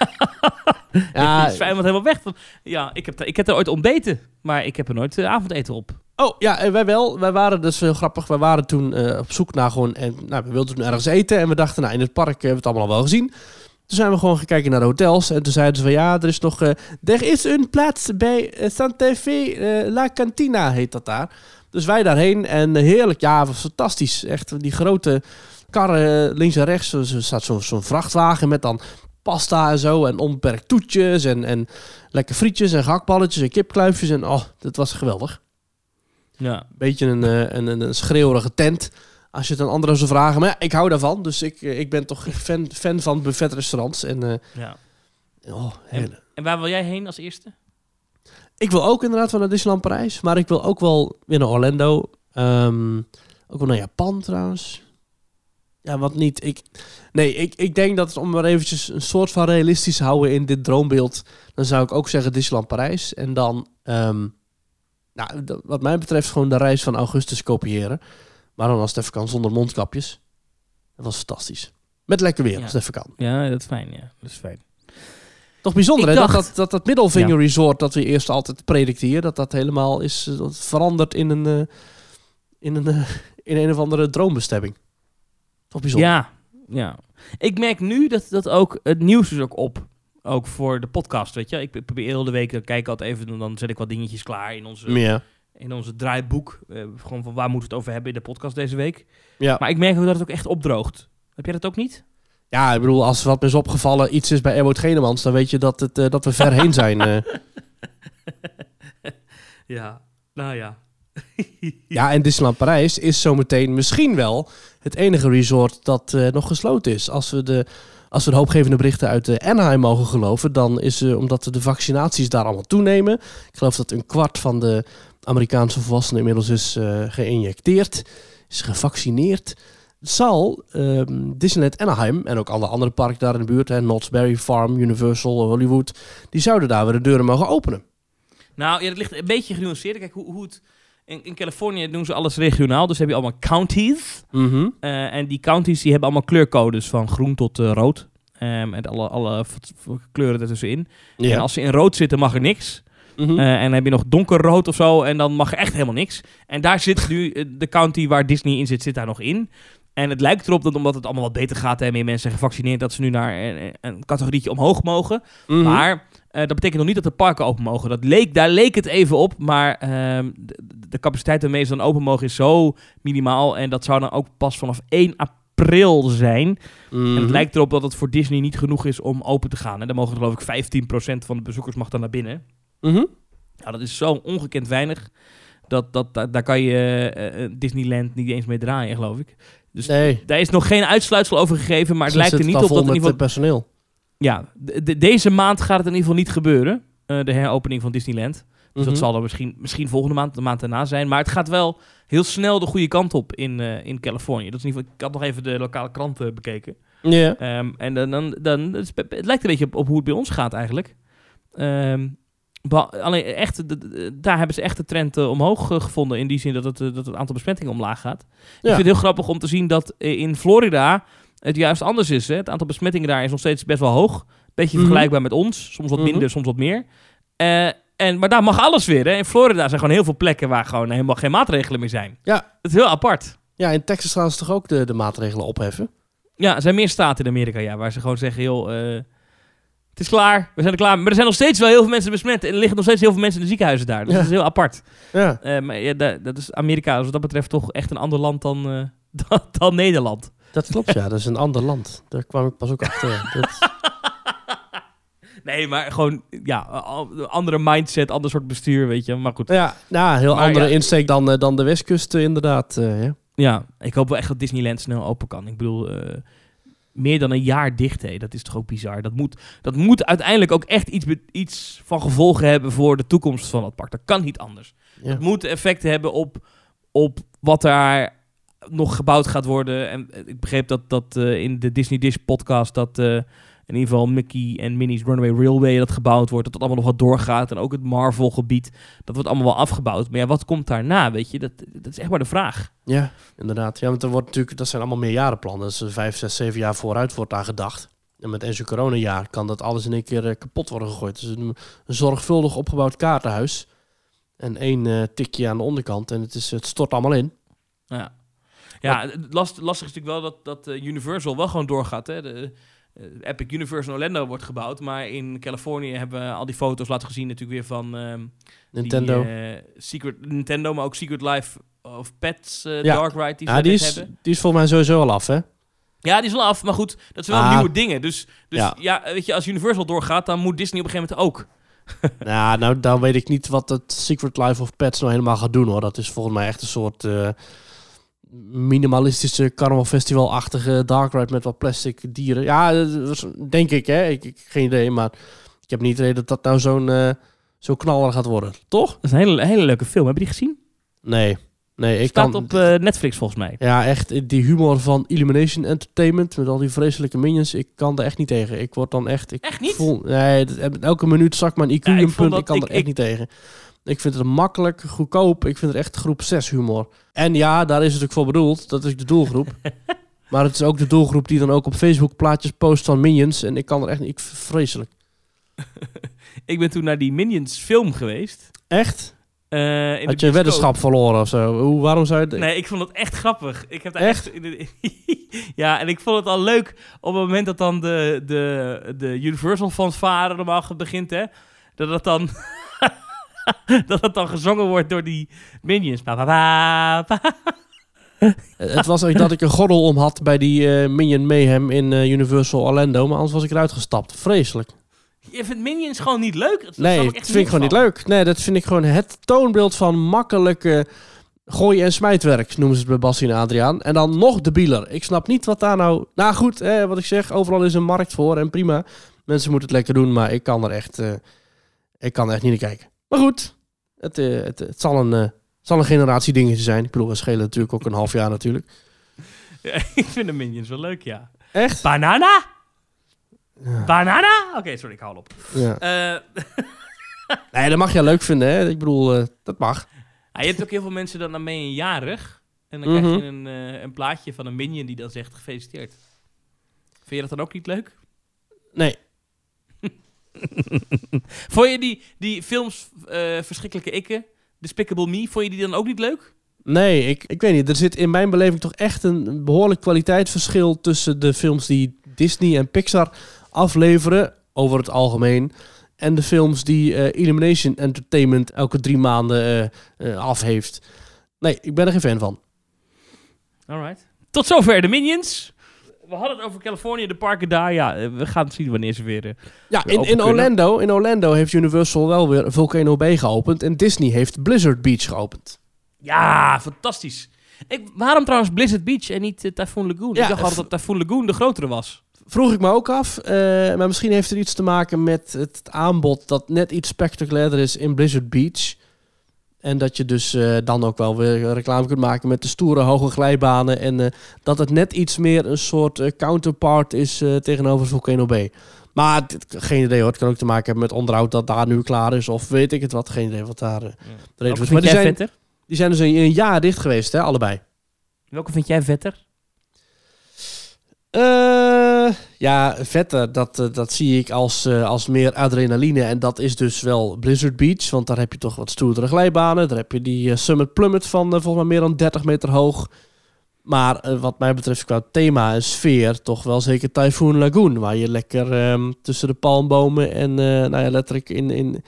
Ja, is fijn, want helemaal weg. Van, ja, ik heb, ik heb er ooit ontbeten, maar ik heb er nooit eh, avondeten op. Oh ja, en wij wel. Wij waren dus heel grappig. Wij waren toen eh, op zoek naar gewoon. En, nou, we wilden toen ergens eten. En we dachten, nou, in het park hebben we het allemaal al wel gezien. Toen zijn we gewoon gekeken naar de hotels. En toen zeiden ze van ja, er is nog. eh, er is een plaats bij eh, Santa Fe. eh, La Cantina heet dat daar. Dus wij daarheen. En heerlijk. Ja, was fantastisch. Echt die grote karren links en rechts. Er staat zo'n vrachtwagen met dan pasta en zo. En onbeperkt toetjes. En, en lekker frietjes en gehaktballetjes en kipkluifjes. En oh, dat was geweldig Ja. beetje een, een, een, een schreeuwerige tent. Als je het aan anderen zou vragen. Maar ja, ik hou daarvan. Dus ik, eh, ik ben toch fan, fan van buffetrestaurants. En uh, ja. oh, hele. En waar wil jij heen als eerste? Ik wil ook inderdaad wel naar Disneyland Parijs. Maar ik wil ook wel weer naar Orlando. Ehm, ook wel naar Japan trouwens. Ja, wat niet. Ik, nee, ik, ik denk dat om maar eventjes een soort van realistisch te houden in dit droombeeld. Dan zou ik ook zeggen Disneyland Parijs. En dan, ehm, nou, wat mij betreft, gewoon de reis van augustus kopiëren. Maar dan als het even kan zonder mondkapjes. Dat was fantastisch. Met lekker weer als het even kan. Ja, dat is fijn, ja. Dat is fijn. Toch bijzonder hè, dat, dacht- dat, dat dat Middelvinger Resort dat we eerst altijd predikten hier, dat dat helemaal is eh, dat veranderd in een, eh, in, een, eh, in een of andere droombestemming. Toch bijzonder. Ja, ja. Ik merk nu dat, dat ook het nieuws is ook op. Ook voor de podcast, weet je. Ik probeer heel de week, dan kijk ik altijd even, dan zet ik wat dingetjes klaar in onze, Ja. In onze draaiboek. Eh, gewoon van waar moeten we het over hebben in de podcast deze week. Ja. Maar ik merk ook dat het ook echt opdroogt. Heb jij dat ook niet? ja, ik bedoel, als wat me is opgevallen, iets is bij Ewout Genemans, dan weet je dat, het, eh, dat we ver heen zijn. eh. Ja, nou ja. Ja, en Disneyland Parijs is zometeen misschien wel het enige resort dat nog gesloten is. Als we de, als we de hoopgevende berichten uit de Anaheim mogen geloven, dan is eh, omdat de vaccinaties daar allemaal toenemen. Ik geloof dat een kwart van de Amerikaanse volwassenen inmiddels is eh, geïnjecteerd, is gevaccineerd. Zal ehm, Disneyland Anaheim en ook alle andere parken daar in de buurt, hè, Knott's Berry Farm, Universal, Hollywood, die zouden daar weer de deuren mogen openen. Nou, ja, dat ligt een beetje genuanceerd. Kijk, hoe, hoe het... In, in Californië doen ze alles regionaal, dus heb je allemaal counties. Mhm. Eh, en die counties die hebben allemaal kleurcodes van groen tot eh, rood. Ehm, en alle, alle kleuren ertussenin. Ja. En als ze in rood zitten, mag er niks. Mhm. Eh, en dan heb je nog donkerrood of zo, en dan mag er echt helemaal niks. En daar zit nu eh, de county waar Disney in zit, zit daar nog in. En het lijkt erop dat omdat het allemaal wat beter gaat en meer mensen zijn gevaccineerd, dat ze nu naar een, een categorietje omhoog mogen. Mhm. Maar eh, dat betekent nog niet dat de parken open mogen. Dat leek, daar leek het even op, maar ehm, de, de capaciteit waarmee ze dan open mogen is zo minimaal. En dat zou dan ook pas vanaf 1 april zijn. En het Mhm. lijkt erop dat het voor Disney niet genoeg is om open te gaan. En dan mogen geloof ik 15% van de bezoekers mag dan naar binnen. Nou, dat is zo ongekend weinig. Dat, dat, daar, daar kan je eh, eh, Disneyland niet eens mee draaien, geloof ik. Dus Nee. daar is nog geen uitsluitsel over gegeven. Maar het lijkt er zitten niet op dat in ieder geval... personeel. Ja, de- de- deze maand gaat het in ieder geval niet gebeuren. eh, de heropening van Disneyland. Dus dat Mhm. zal dan misschien, misschien volgende maand, de maand daarna zijn. Maar het gaat wel heel snel de goede kant op in, eh, in Californië. Dat is in ieder geval, ik had nog even de lokale kranten bekeken. Ja. Ehm, en dan, dan, dan het, het lijkt een beetje op, op hoe het bij ons gaat eigenlijk. Ehm, beha- alleen echt, daar hebben ze echt de trend eh, omhoog eh, gevonden. In die zin dat het, eh, dat het aantal besmettingen omlaag gaat. Ik vind het heel grappig om te zien dat in Florida het juist anders is. Hè? Het aantal besmettingen daar is nog steeds best wel hoog. Beetje Mhm. vergelijkbaar met ons. Soms wat Mhm. minder, soms wat meer. En, maar daar mag alles weer. Hè? In Florida zijn gewoon heel veel plekken waar gewoon helemaal geen maatregelen meer zijn. Ja. Dat is heel apart. Ja, in Texas gaan ze toch ook de, de maatregelen opheffen? Ja, er zijn meer staten in Amerika ja, waar ze gewoon zeggen, joh, het is klaar, we zijn er klaar. Maar er zijn nog steeds wel heel veel mensen besmet en er liggen nog steeds heel veel mensen in de ziekenhuizen daar. Dus Ja. dat is heel apart. Ja. Eh, maar ja, da- dat is Amerika is wat dat betreft toch echt een ander land dan, eh, dan, dan Nederland. Dat klopt, ja. Dat is een ander land. Daar kwam ik pas ook achter. Dat, Nee, maar gewoon, ja, andere mindset, ander soort bestuur, weet je. Maar goed, ja, nou, heel Maar andere ja. insteek dan, eh, dan de westkust inderdaad. ja. ja, ik hoop wel echt dat Disneyland snel open kan. Ik bedoel, meer dan een jaar dicht, hé. dat is toch ook bizar. Dat moet, dat moet uiteindelijk ook echt iets, iets van gevolgen hebben voor de toekomst van het park. Dat kan niet anders. Ja. Het moet effect hebben op, op wat daar nog gebouwd gaat worden. En eh, ik begreep dat, dat eh, in de Disney Dish podcast dat eh, in ieder geval Mickey en Minnie's Runaway Railway dat gebouwd wordt. Dat dat allemaal nog wat doorgaat. En ook het Marvel gebied. Dat wordt allemaal wel afgebouwd. Maar ja, wat komt daarna, weet je? Dat, dat is echt maar de vraag. ja, inderdaad. Ja, want er wordt natuurlijk, dat zijn allemaal meerjarenplannen. Dus vijf, zes, zeven jaar vooruit wordt daar gedacht. En met een coronajaar kan dat alles in één keer eh, kapot worden gegooid. Dus een, een zorgvuldig opgebouwd kaartenhuis. En één eh, tikje aan de onderkant en het, is, het stort allemaal in. Ja, ja het last, lastig is natuurlijk wel dat, dat eh, Universal wel gewoon doorgaat. Hè? De, Epic Universe in Orlando wordt gebouwd. Maar in Californië hebben we al die foto's laten gezien natuurlijk weer van... ehm, Nintendo. Die, eh, Secret, Nintendo, maar ook Secret Life of Pets eh, Ja. Dark Ride die ze ja, die is, hebben. die is volgens mij sowieso al af, hè? Ja, die is wel af, maar goed, dat zijn wel Ah. nieuwe dingen. Dus, dus ja. Ja. weet je, als Universal doorgaat, dan moet Disney op een gegeven moment ook. Ja, nou, dan weet ik niet wat het Secret Life of Pets nou helemaal gaat doen, hoor. Dat is volgens mij echt een soort eh, minimalistische carnavalfestival-achtige dark ride met wat plastic dieren. Ja, dat was- denk ik, hè. Ik, ik geen idee, maar ik heb niet het idee dat dat nou zo'n eh zo'n knaller gaat worden. Toch? Dat is een hele, hele leuke film. Heb je die gezien? Nee. Nee, ik Staat kan... op eh, Netflix volgens mij. Ja, echt, die humor van Illumination Entertainment met al die vreselijke minions, ik kan er echt niet tegen. Ik word dan echt... Ik Echt niet? Voel, nee, elke minuut zakt mijn IQ Ja, een punt, ik kan er echt ik- niet tegen. Ik vind het makkelijk, goedkoop, ik vind het echt groep 6 humor. En ja, daar is het ook voor bedoeld, dat is de doelgroep. maar het is ook de doelgroep die dan ook op Facebook plaatjes post van minions en ik kan er echt niet, ik vreselijk. Ik ben toen naar die Minions film geweest. Echt? de Had je een weddenschap verloren of zo? Hoe, waarom zou je... het- Nee, ik vond het echt grappig. Ik heb daar Echt? ja, en ik vond het al leuk op het moment dat dan de, de, de Universal fanfare normaal begint, hè. Dat het dan... dat het dan gezongen wordt door die minions. Pa. Het was ook dat ik een gordel om had bij die eh, Minion Mayhem in eh, Universal Orlando, maar anders was ik eruit gestapt. Vreselijk. Je vindt Minions gewoon niet leuk? Dat Nee, dat echt vind ik gewoon niet leuk. Nee, dat vind ik gewoon het toonbeeld van makkelijke gooi- en smijtwerk, noemen ze het bij Bassie en Adriaan. En dan nog de bieler. Ik snap niet wat daar nou... Nou goed, eh, wat ik zeg, overal is een markt voor en prima. Mensen moeten het lekker doen, maar ik kan er echt, eh, ik kan er echt niet naar kijken. Maar goed, het, eh, het, het zal een... eh, het zal een generatie dingetje zijn. Ik bedoel, we schelen natuurlijk ook een half jaar natuurlijk. Ja, ik vind de Minions wel leuk, ja. Echt? Banana? Banana? Oké, sorry, ik hou op. Ja. Eh, Nee, dat mag je leuk vinden, hè? Ik bedoel, dat mag. ah, je hebt ook heel veel mensen dan, dan mee een jarig. En dan Mhm. krijg je een, een plaatje van een Minion die dan zegt gefeliciteerd. Vind je dat dan ook niet leuk? Nee, Vond je die, die films eh, Verschrikkelijke Ikke, Despicable Me, vond je die dan ook niet leuk? Nee, ik, ik weet niet. Er zit in mijn beleving toch echt een behoorlijk kwaliteitsverschil tussen de films die Disney en Pixar afleveren, over het algemeen, en de films die eh, Illumination Entertainment elke drie maanden eh, eh, af heeft. Nee, ik ben er geen fan van. Alright. Tot zover de Minions. We hadden het over Californië, de parken daar. Ja, eh, we gaan zien wanneer ze weer... eh, Ja, Weer in, in, kunnen. Orlando, in Orlando heeft Universal wel weer Volcano Bay geopend en Disney heeft Blizzard Beach geopend. Ja, fantastisch. Ik, waarom trouwens Blizzard Beach en niet eh, Typhoon Lagoon? Ja, ik dacht altijd dat Typhoon Lagoon de grotere was. Vroeg ik me ook af, maar misschien heeft het iets te maken met het aanbod dat net iets spectaculairder is in Blizzard Beach. En dat je dus eh, dan ook wel weer reclame kunt maken met de stoere hoge glijbanen. En eh, dat het net iets meer een soort eh, counterpart is eh, tegenover Volcano Bay. Maar dit- geen idee hoor, het kan ook te maken hebben met onderhoud dat daar nu klaar is. Of weet ik het wat, geen idee wat daar de reden is. Maar die zijn, vetter? die zijn dus een, een jaar dicht geweest, hè, allebei. Welke vind jij vetter? Eh, ja, vetter, dat, eh, dat zie ik als, eh, als meer adrenaline. En dat is dus wel Blizzard Beach. Want daar heb je toch wat stoerdere glijbanen. Daar heb je die eh, Summit Plummet van eh, volgens mij meer dan 30 meter hoog. Maar eh, wat mij betreft qua thema en sfeer toch wel zeker Typhoon Lagoon. Waar je lekker ehm, tussen de palmbomen en eh, nou ja, letterlijk in, in,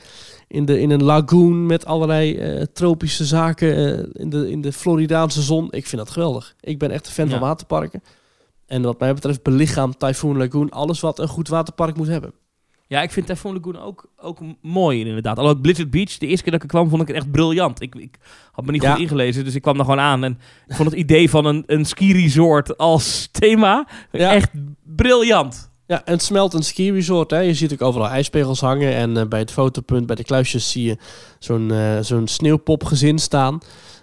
in, de, in een lagoon met allerlei eh, tropische zaken eh, in, de, in de Floridaanse zon. Ik vind dat geweldig. Ik ben echt een fan Ja. van waterparken. En wat mij betreft belichaamt Typhoon Lagoon alles wat een goed waterpark moet hebben. Ja, ik vind Typhoon Lagoon ook, ook mooi inderdaad. Al ook Blizzard Beach, de eerste keer dat ik er kwam, vond ik het echt briljant. Ik, ik had me niet Ja. goed ingelezen, dus ik kwam er gewoon aan. En ik vond het idee van een, een ski-resort als thema Ja. echt briljant. Ja, en het smelt een ski resort. Hè. Je ziet ook overal ijspegels hangen. En eh, bij het fotopunt, bij de kluisjes, zie je zo'n eh, zo'n sneeuwpopgezin staan.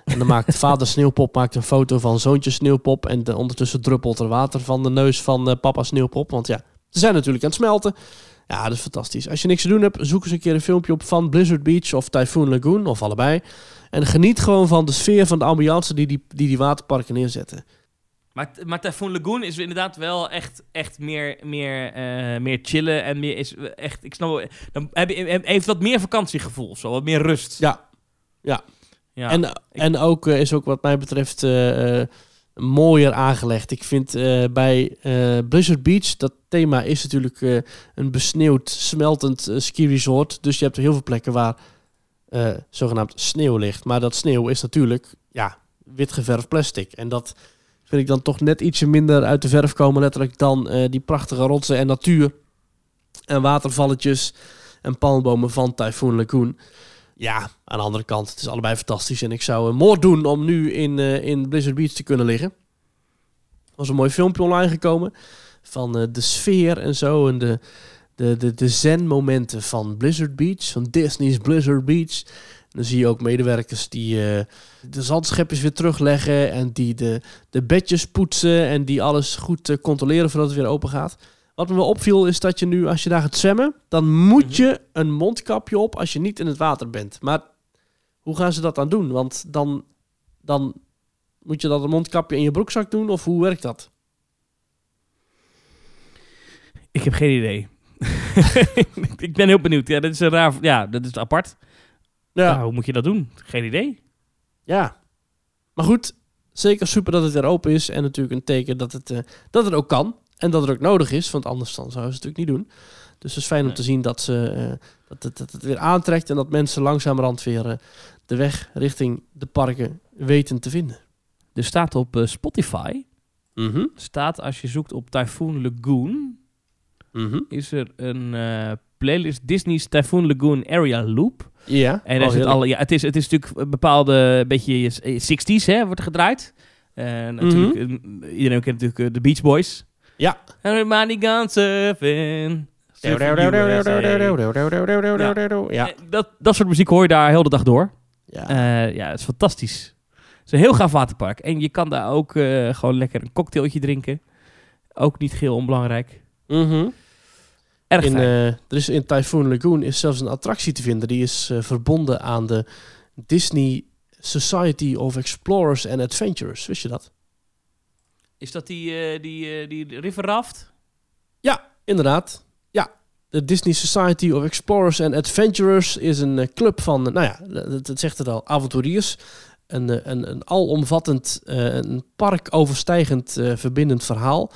En dan maakt vader Sneeuwpop maakt een foto van zoontje Sneeuwpop. En de- ondertussen druppelt er water van de neus van eh, papa Sneeuwpop. Want ja, ze zijn natuurlijk aan het smelten. Ja, dat is fantastisch. Als je niks te doen hebt, zoek eens een keer een filmpje op van Blizzard Beach of Typhoon Lagoon, of allebei. En geniet gewoon van de sfeer, van de ambiance die die, die, die waterparken neerzetten. Maar, maar Typhoon Lagoon is inderdaad wel echt, echt meer, meer, eh, meer chillen en meer is echt, ik snap wel, dan heb je, heeft wat meer vakantiegevoel of zo, wat meer rust. Ja, Ja. En, en ook eh, is ook wat mij betreft eh, eh, mooier aangelegd. Ik vind bij eh, Blizzard Beach, dat thema is natuurlijk een besneeuwd, smeltend ski resort. Dus je hebt heel veel plekken waar zogenaamd sneeuw ligt. Maar dat sneeuw is natuurlijk ja, wit geverfd plastic. En dat vind ik dan toch net ietsje minder uit de verf komen letterlijk dan die prachtige rotsen en natuur. En watervalletjes en palmbomen van Typhoon Lagoon. Ja, aan de andere kant, het is allebei fantastisch. En ik zou een moord doen om nu in, eh, in Blizzard Beach te kunnen liggen. Er was een mooi filmpje online gekomen van eh, de sfeer en zo. En de, de, de, de zen-momenten van Blizzard Beach, van Disney's Blizzard Beach. En dan zie je ook medewerkers die eh, de zandschepjes weer terugleggen. En die de, de bedjes poetsen. En die alles goed eh, controleren voordat het weer open gaat. Wat me wel opviel is dat je nu, als je daar gaat zwemmen, dan moet je een mondkapje op als je niet in het water bent. Maar hoe gaan ze dat dan doen? Want dan, dan moet je dat een mondkapje in je broekzak doen, of hoe werkt dat? Ik heb geen idee. ik ben heel benieuwd. Ja, dat is een raar, ja, dat is apart. Ja. Ja, hoe moet je dat doen? Geen idee. ja. Maar goed, zeker super dat het weer open is. En natuurlijk een teken dat het, eh, dat het ook kan. En dat het ook nodig is, want anders dan zouden ze het natuurlijk niet doen. Dus het is fijn om Nee. te zien dat, ze, eh, dat, het, dat het weer aantrekt en dat mensen langzamerhand weer eh, de weg richting de parken weten te vinden. Er staat op eh, Spotify, Mhm. staat als je zoekt op Typhoon Lagoon, Mhm. is er een eh, playlist Disney's Typhoon Lagoon Area Loop. Ja. En daar Oh, zit alle, ja, het, is, het is natuurlijk een bepaalde beetje eh, 60s, hè, wordt gedraaid. En natuurlijk, eh, iedereen kent natuurlijk de Beach Boys. Ja. Everybody gone surfing. Ja. Dat, dat soort muziek hoor je daar heel de dag door. Ja. Eh, ja, het is fantastisch. Het is een heel gaaf waterpark. En je kan daar ook eh, gewoon lekker een cocktailtje drinken. Ook niet heel onbelangrijk. Mhm. Erg In, eh, er is in Typhoon Lagoon is zelfs een attractie te vinden. Die is verbonden aan de Disney Society of Explorers and Adventurers. Wist je dat? Is dat die, eh, die, eh, die river raft? Ja, inderdaad. Ja. De Disney Society of Explorers and Adventurers is een eh, club van, nou ja, dat, zegt het al, avonturiers. Een, een, een alomvattend, een parkoverstijgend, verbindend verhaal.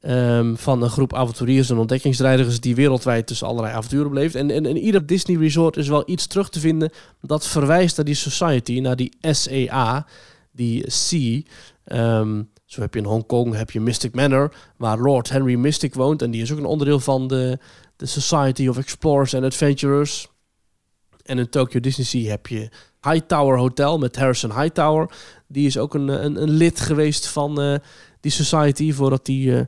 ehm, van een groep avonturiers en ontdekkingsreizigers die wereldwijd dus allerlei avonturen beleeft. En, en in ieder Disney resort is wel iets terug te vinden dat verwijst naar die society, naar die SAA, die C. Ehm, heb je in Hongkong heb je Mystic Manor, waar Lord Henry Mystic woont. En die is ook een onderdeel van de, de Society of Explorers and Adventurers. En in Tokyo Disney Sea heb je Hightower Hotel met Harrison Hightower. Die is ook een, een, een lid geweest van eh, die society voordat die eh,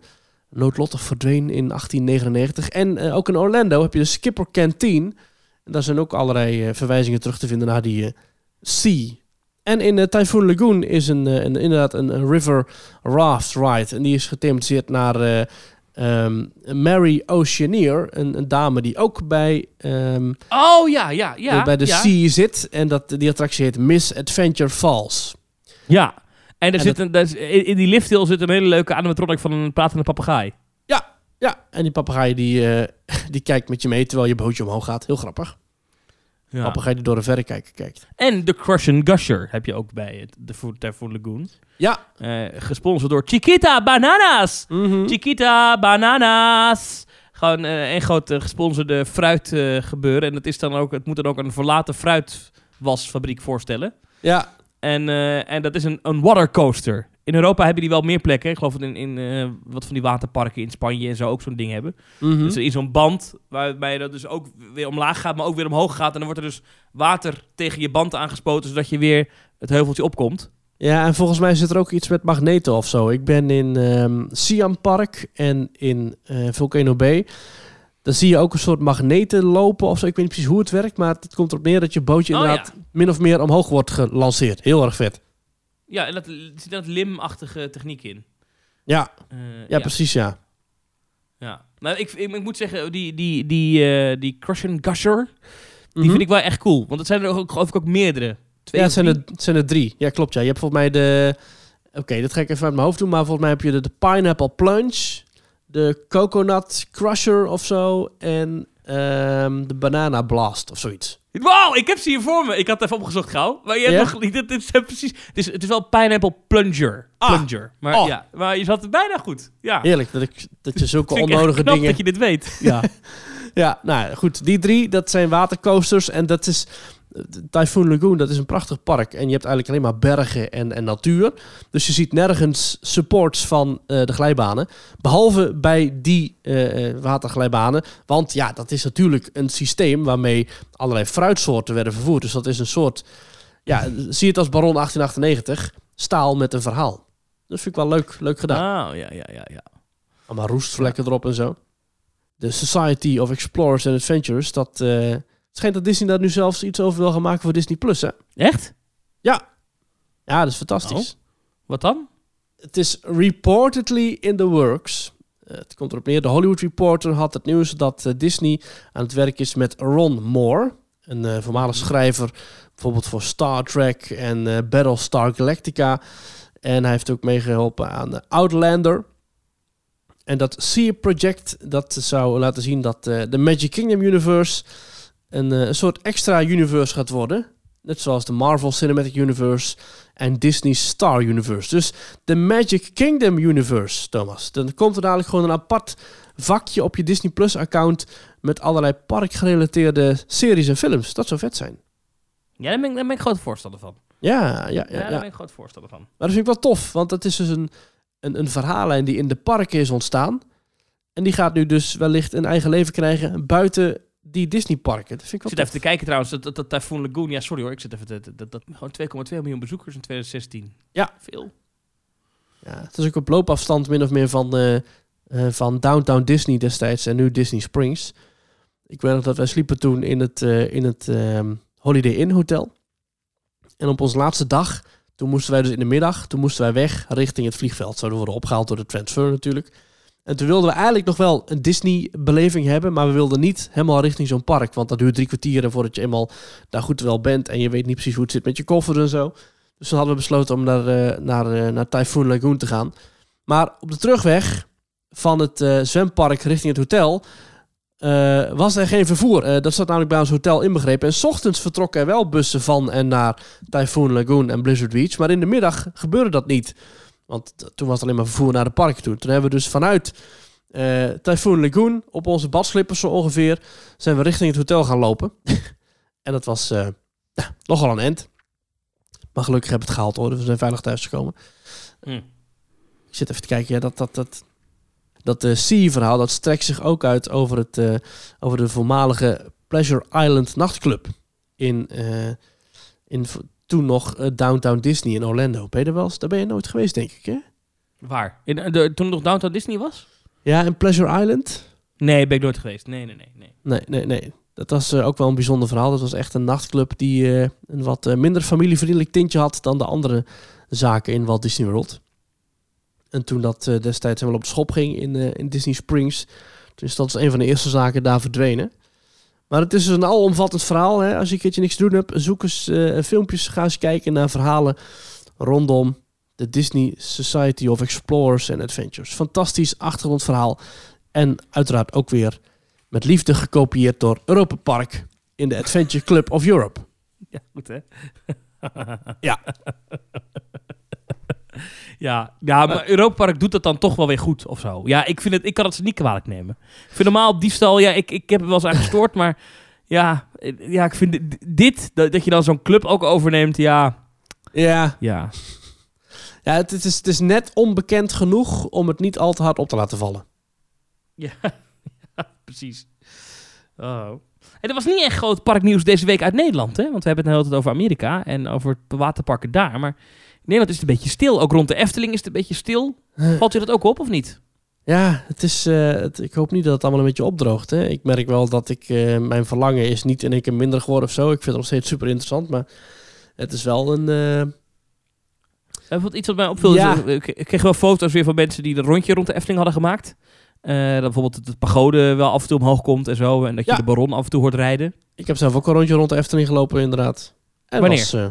noodlottig verdween in 1899. En eh, ook in Orlando heb je de Skipper Canteen. En daar zijn ook allerlei verwijzingen terug te vinden naar die sea. En in de Typhoon Lagoon is een, eh, een, inderdaad een, een river raft ride. En die is gethematiseerd naar eh, ehm, Mary Oceaneer. Een, een dame die ook bij, ehm, Oh ja, ja, ja. eh, bij de ja. sea zit. En dat, die attractie heet Miss Adventure Falls. Ja. En, er En zit dat- een, daar is- in die lifthill zit een hele leuke animatronic van een pratende papegaai. Ja, en die papegaai die, eh, die kijkt met je mee terwijl je bootje omhoog gaat. Heel grappig. Ja. Die door een verrekijker kijkt. En de Crush and Gusher heb je ook bij het, de Food Typhoon Lagoon. Ja. Eh, gesponsord door Chiquita Bananas. Mhm. Chiquita Bananas. Gewoon eh, een groot eh, gesponsorde fruit eh, gebeuren. En het, is dan ook, het moet dan ook een verlaten fruitwasfabriek voorstellen. Ja, En, eh, en dat is een, een watercoaster. In Europa hebben die wel meer plekken. Ik geloof dat in, in eh, wat van die waterparken in Spanje en zo ook zo'n ding hebben. Mhm. Dus is zo'n band waarbij dat dus ook weer omlaag gaat, maar ook weer omhoog gaat. En dan wordt er dus water tegen je band aangespoten, zodat je weer het heuveltje opkomt. Ja, en volgens mij zit er ook iets met magneten of zo. Ik ben in ehm Siam Park en in eh, Volcano Bay. Dan zie je ook een soort magneten lopen of zo. Ik weet niet precies hoe het werkt, maar het komt erop neer dat je bootje Oh, inderdaad min of meer omhoog wordt gelanceerd. Heel erg vet. Ja, en dat, er zit dat limachtige techniek in. Ja, Eh, ja, precies ja. Ja. Nou, ik, ik, ik moet zeggen, die, die, die, eh, die Crush and Gusher, die Mhm. vind ik wel echt cool. Want het zijn er ook, geloof ik ook meerdere. Twee ja, het zijn, er, het zijn er drie. Ja, klopt ja. Je hebt volgens mij de... Oké, dat ga ik even uit mijn hoofd doen. Maar volgens mij heb je de, de Pineapple Plunge, de Coconut Crusher of zo en ehm, de Banana Blast of zoiets. Wow, ik heb ze hier voor me. Ik had het even opgezocht gauw. Maar je hebt nog niet... Dit, dit is precies... Het is, het is wel Pineapple Plunger. Ah. Plunger. Maar, Oh. ja, maar je zat er bijna goed. Ja. Heerlijk dat, ik, dat je zulke onnodige dingen... dat je dit weet. Ja. Ja, nou goed. Die drie, dat zijn watercoasters. En dat is... Typhoon Lagoon, dat is een prachtig park. En je hebt eigenlijk alleen maar bergen en, en natuur. Dus je ziet nergens supports van eh, de glijbanen. Behalve bij die eh, waterglijbanen. Want ja, dat is natuurlijk een systeem waarmee allerlei fruitsoorten werden vervoerd. Dus dat is een soort... Ja, zie het als Baron 1898. Staal met een verhaal. Dat vind ik wel leuk, leuk gedaan. Oh, ja, ja, ja, ja. Allemaal roestvlekken erop en zo. De Society of Explorers and Adventurers. Dat schijnt dat Disney daar nu zelfs iets over wil gaan maken voor Disney Plus, hè? Echt? Ja. Ja, dat is fantastisch. Wat dan? Het is reportedly in the works. Eh, het komt erop neer. De Hollywood Reporter had het nieuws dat eh, Disney aan het werk is met Ron Moore. Een eh, voormalig schrijver, bijvoorbeeld voor Star Trek en Battlestar Galactica. En hij heeft ook meegeholpen aan Outlander. En dat Sea Project, dat zou laten zien dat de Magic Kingdom Universe een, eh, een soort extra universe gaat worden. Net zoals de Marvel Cinematic Universe en Disney Star Universe. Dus de Magic Kingdom Universe, Thomas. Dan komt er dadelijk gewoon een apart vakje op je Disney Plus account met allerlei parkgerelateerde series en films. Dat zou vet zijn. Ja, daar ben ik, daar ben ik groot voorstander van. Ja, ja, ja. Ja, daar ja. ben ik groot voorstander van. Maar dat vind ik wel tof, want dat is dus een, een, een verhaallijn die in de parken is ontstaan. En die gaat nu dus wellicht een eigen leven krijgen buiten die Disneyparken. Dat vind ik zit even te kijken trouwens, dat, dat, dat Typhoon Lagoon, ja sorry hoor, ik zit even te, dat, dat, gewoon 2,2 miljoen bezoekers in 2016. Ja. Veel. Ja, het is ook op loopafstand min of meer van, eh, eh, van Downtown Disney destijds en nu Disney Springs. Ik weet nog dat wij sliepen toen in het, eh, in het ehm, Holiday Inn Hotel. En op onze laatste dag, toen moesten wij dus in de middag, toen moesten wij weg richting het vliegveld. Zouden worden opgehaald door de transfer natuurlijk. En toen wilden we eigenlijk nog wel een Disney-beleving hebben, maar we wilden niet helemaal richting zo'n park. Want dat duurt drie kwartieren voordat je eenmaal daar goed wel bent en je weet niet precies hoe het zit met je koffer en zo. Dus toen hadden we besloten om naar, eh, naar, eh, naar Typhoon Lagoon te gaan. Maar op de terugweg van het eh, zwempark richting het hotel was er geen vervoer. Dat zat namelijk bij ons hotel inbegrepen. En 's ochtends vertrokken er wel bussen van en naar Typhoon Lagoon en Blizzard Beach. Maar in de middag gebeurde dat niet. Want toen was het alleen maar vervoer naar de parken toe. Toen hebben we dus vanuit eh Typhoon Lagoon op onze badslippers zo ongeveer... zijn we richting het hotel gaan lopen. en dat was eh, ja, nogal een end. Maar gelukkig hebben we het gehaald hoor. Dus we zijn veilig thuis gekomen. Hm. Ik zit even te kijken. Ja, dat, dat, dat, dat eh Sea-verhaal dat strekt zich ook uit over, het, over de voormalige Pleasure Island nachtclub. In, in toen nog eh, Downtown Disney in Orlando. Ben je er wel eens? Daar ben je nooit geweest, denk ik, hè? Waar? In, eh, de, toen nog Downtown Disney was? Ja, in Pleasure Island? Nee, ben ik nooit geweest. Nee, nee, nee. nee. Nee, nee, nee. Dat was eh, ook wel een bijzonder verhaal. Dat was echt een nachtclub die een wat minder familievriendelijk tintje had dan de andere zaken in Walt Disney World. En toen dat destijds helemaal op de schop ging in, in Disney Springs, toen is dat als een van de eerste zaken daar verdwenen. Maar het is dus een alomvattend verhaal. Hè? Als je een keertje niks te doen hebt, zoek eens eh, filmpjes, ga eens kijken naar verhalen rondom de Disney Society of Explorers and Adventures. Fantastisch achtergrondverhaal. En uiteraard ook weer met liefde gekopieerd door Europa Park in de Adventure Club of Europe. Ja, goed hè? Ja. Ja, ja maar Europa Park doet dat dan toch wel weer goed of zo. Ja, ik, vind het, ik kan het ze niet kwalijk nemen. Ik vind normaal diefstal, ja, ik, ik heb er wel eens aan gestoord, maar ja, ja ik vind dit- dat, dat je dan zo'n club ook overneemt, ja, Ja, ja. ja het, het is, het is net onbekend genoeg om het niet al te hard op te laten vallen. Ja, precies. Oh. En er was niet echt groot parknieuws deze week uit Nederland, hè? Want we hebben het nu altijd over Amerika en over het waterparken daar. Maar Nederland is het een beetje stil. Ook rond de Efteling is het een beetje stil. Valt je dat ook op of niet? Ja, het is, eh, het, ik hoop niet dat het allemaal een beetje opdroogt. Hè. Ik merk wel dat ik, eh, mijn verlangen is niet in één keer minder geworden of zo. Ik vind het nog steeds super interessant, maar het is wel een... eh, Uh, wat iets wat mij opviel, Ja. is, eh, ik kreeg wel foto's weer van mensen die een rondje rond de Efteling hadden gemaakt. Eh, dat bijvoorbeeld het pagode wel af en toe omhoog komt en zo. En dat je Ja. de baron af en toe hoort rijden. Ik heb zelf ook een rondje rond de Efteling gelopen, inderdaad. En Wanneer? Was, eh,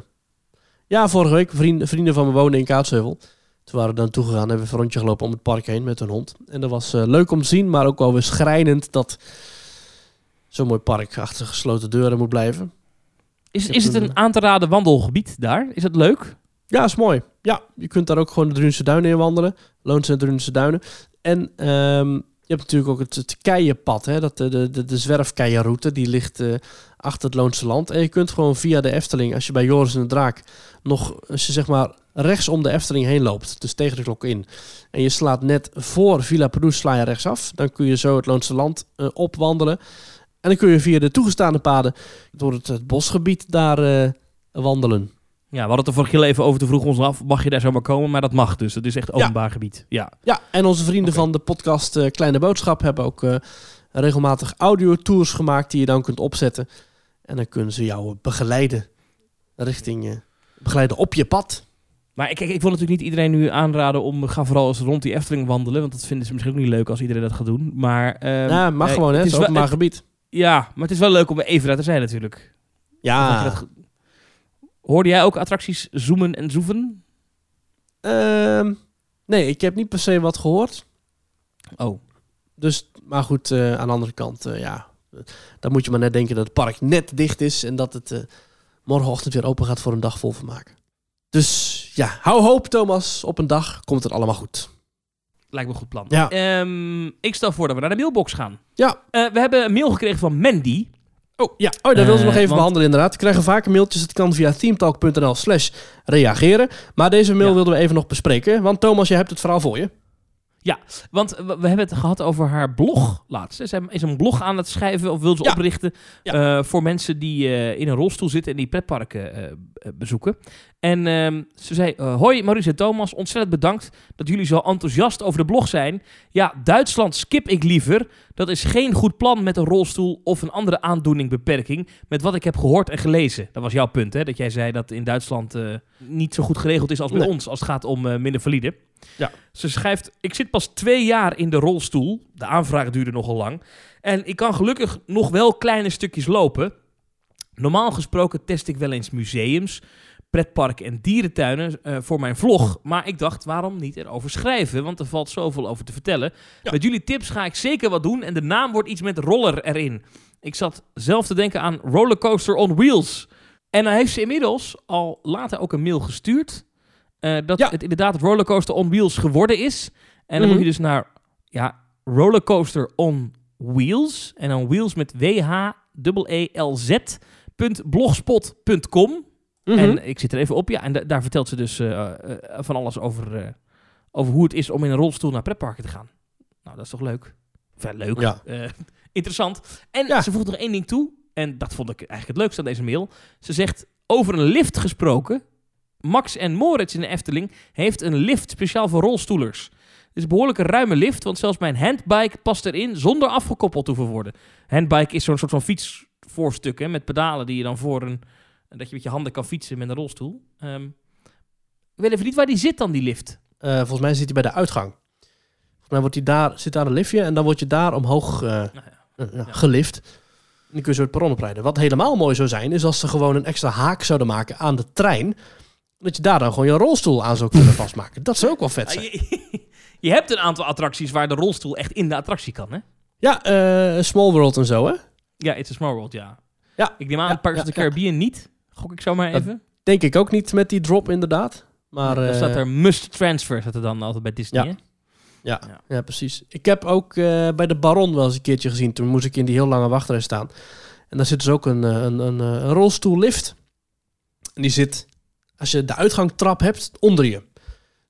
ja, vorige week. Vrienden, vrienden van me wonen in Kaatsheuvel. Toen waren we dan toegegaan, hebben we een rondje gelopen om het park heen met een hond. En dat was eh, leuk om te zien, maar ook wel weer schrijnend dat zo'n mooi park achter gesloten deuren moet blijven. Is, is het een- aan te raden wandelgebied daar? Is dat leuk? Ja, is mooi. Ja, je kunt daar ook gewoon de Drunense Duinen in wandelen. Loonse en Drunense Duinen. En ehm, je hebt natuurlijk ook het, keienpad, hè? Dat, de, de, de, zwerfkeienroute, die ligt eh, achter het Loonse land. En je kunt gewoon via de Efteling, als je bij Joris en de Draak nog, als je zeg maar rechts om de Efteling heen loopt, dus tegen de klok in, en je slaat net voor Villa Perouse sla je rechtsaf, dan kun je zo het Loonse land eh, opwandelen. En dan kun je via de toegestaande paden door het, het bosgebied daar eh, wandelen. Ja, we hadden het er vorige keer even over. Toen vroegen we ons af, mag je daar zomaar komen? Maar dat mag dus. Het is echt openbaar gebied. Ja. Ja, en onze vrienden van de podcast eh, Kleine Boodschap hebben ook eh, regelmatig audiotours gemaakt die je dan kunt opzetten. En dan kunnen ze jou begeleiden richting, eh, begeleiden op je pad. Maar ik, kijk, ik wil natuurlijk niet iedereen nu aanraden om... Ga vooral eens rond die Efteling wandelen. Want dat vinden ze misschien ook niet leuk als iedereen dat gaat doen. Maar... ehm, ja, mag eh, gewoon, hè? het is wel- openbaar het- gebied. Ja, maar het is wel leuk om even daar te zijn natuurlijk. Dat je Ja. dat Hoorde jij ook attracties zoomen en zoeven? Ehm, nee, ik heb niet per se wat gehoord. Oh. Dus, maar goed, eh, aan de andere kant, eh, ja. Dan moet je maar net denken dat het park net dicht is en dat het eh, morgenochtend weer open gaat voor een dag vol vermaak. Dus ja, hou hoop, Thomas. Op een dag komt het allemaal goed. Lijkt me een goed plan. Ja. Ehm, ik stel voor dat we naar de mailbox gaan. Ja. We hebben een mail gekregen van Mandy. Oh, ja. Oh, dat wil ze Eh, nog even want- behandelen inderdaad. We krijgen vaker mailtjes. Het kan via themetalk.nl slash reageren. Maar deze mail Ja. wilden we even nog bespreken. Want Thomas, jij hebt het verhaal voor je. Want we, hebben het gehad over haar blog laatst. Zij is een blog aan het schrijven of wil ze Ja. oprichten Ja. eh, voor mensen die eh, in een rolstoel zitten en die pretparken eh, eh, bezoeken. En ehm, ze zei, eh, hoi Maurice en Thomas, ontzettend bedankt dat jullie zo enthousiast over de blog zijn. Ja, Duitsland skip ik liever. Dat is geen goed plan met een rolstoel of een andere aandoening, beperking. Met wat ik heb gehoord en gelezen. Dat was jouw punt, hè? Dat jij zei dat in Duitsland eh, niet zo goed geregeld is als bij Nee. ons als het gaat om eh, minder valide. Ja. Ze schrijft, ik zit pas twee jaar in de rolstoel. De aanvraag duurde nogal lang. En ik kan gelukkig nog wel kleine stukjes lopen. Normaal gesproken test ik wel eens museums, pretparken en dierentuinen eh, voor mijn vlog. Maar ik dacht, waarom niet erover schrijven? Want er valt zoveel over te vertellen. Ja. Met jullie tips ga ik zeker wat doen. En de naam wordt iets met roller erin. Ik zat zelf te denken aan Rollercoaster on Wheels. En dan heeft ze inmiddels al later ook een mail gestuurd. eh, dat Ja. het inderdaad Rollercoaster on Wheels geworden is. En dan Mhm. moet je dus naar ja, Rollercoaster on Wheels. En dan Wheels met E W-H-E-E-L-Z. blogspot.com. Mhm. En ik zit er even op, ja. En da- daar vertelt ze dus eh, eh, van alles over, eh, over hoe het is om in een rolstoel naar pretparken te gaan. Nou, dat is toch leuk? Enfin, leuk. Ja. Interessant. En Ja. ze voegt nog één ding toe. En dat vond ik eigenlijk het leukste aan deze mail. Ze zegt, over een lift gesproken. Max en Moritz in de Efteling heeft een lift speciaal voor rolstoelers. Het is een behoorlijk ruime lift, want zelfs mijn handbike past erin zonder afgekoppeld te hoeven worden. Handbike is zo'n soort van fietsvoorstuk hè, met pedalen die je dan voor een... Dat je met je handen kan fietsen met een rolstoel. Ehm, ik weet even niet waar die zit dan, die lift. Eh, volgens mij zit hij bij de uitgang. Volgens mij wordt hij daar, zit daar een liftje en dan word je daar omhoog eh, Nou eh, ja, gelift. En dan kun je zo het perron oprijden. Wat helemaal mooi zou zijn, is als ze gewoon een extra haak zouden maken aan de trein. Dat je daar dan gewoon je rolstoel aan zou kunnen vastmaken. Dat zou ook wel vet Ah, zijn. je, je hebt een aantal attracties waar de rolstoel echt in de attractie kan, hè? Ja, Small World en zo, hè? Ja, It's a Small World, ja. Ja. Ik neem aan, Ja, Parks of the. Caribbean niet. Gok ik zo maar Dat- even. Denk ik ook niet met die drop, inderdaad. Maar, dan eh, staat er must transfer, staat er dan altijd bij Disney, Ja. hè? Ja, Ja. ja. precies. Ik heb ook eh, bij de Baron wel eens een keertje gezien. Toen moest ik in die heel lange wachtrij staan. En daar zit dus ook een, eh, een, een, eh, een rolstoellift. En die zit, als je de uitgangtrap hebt, onder je.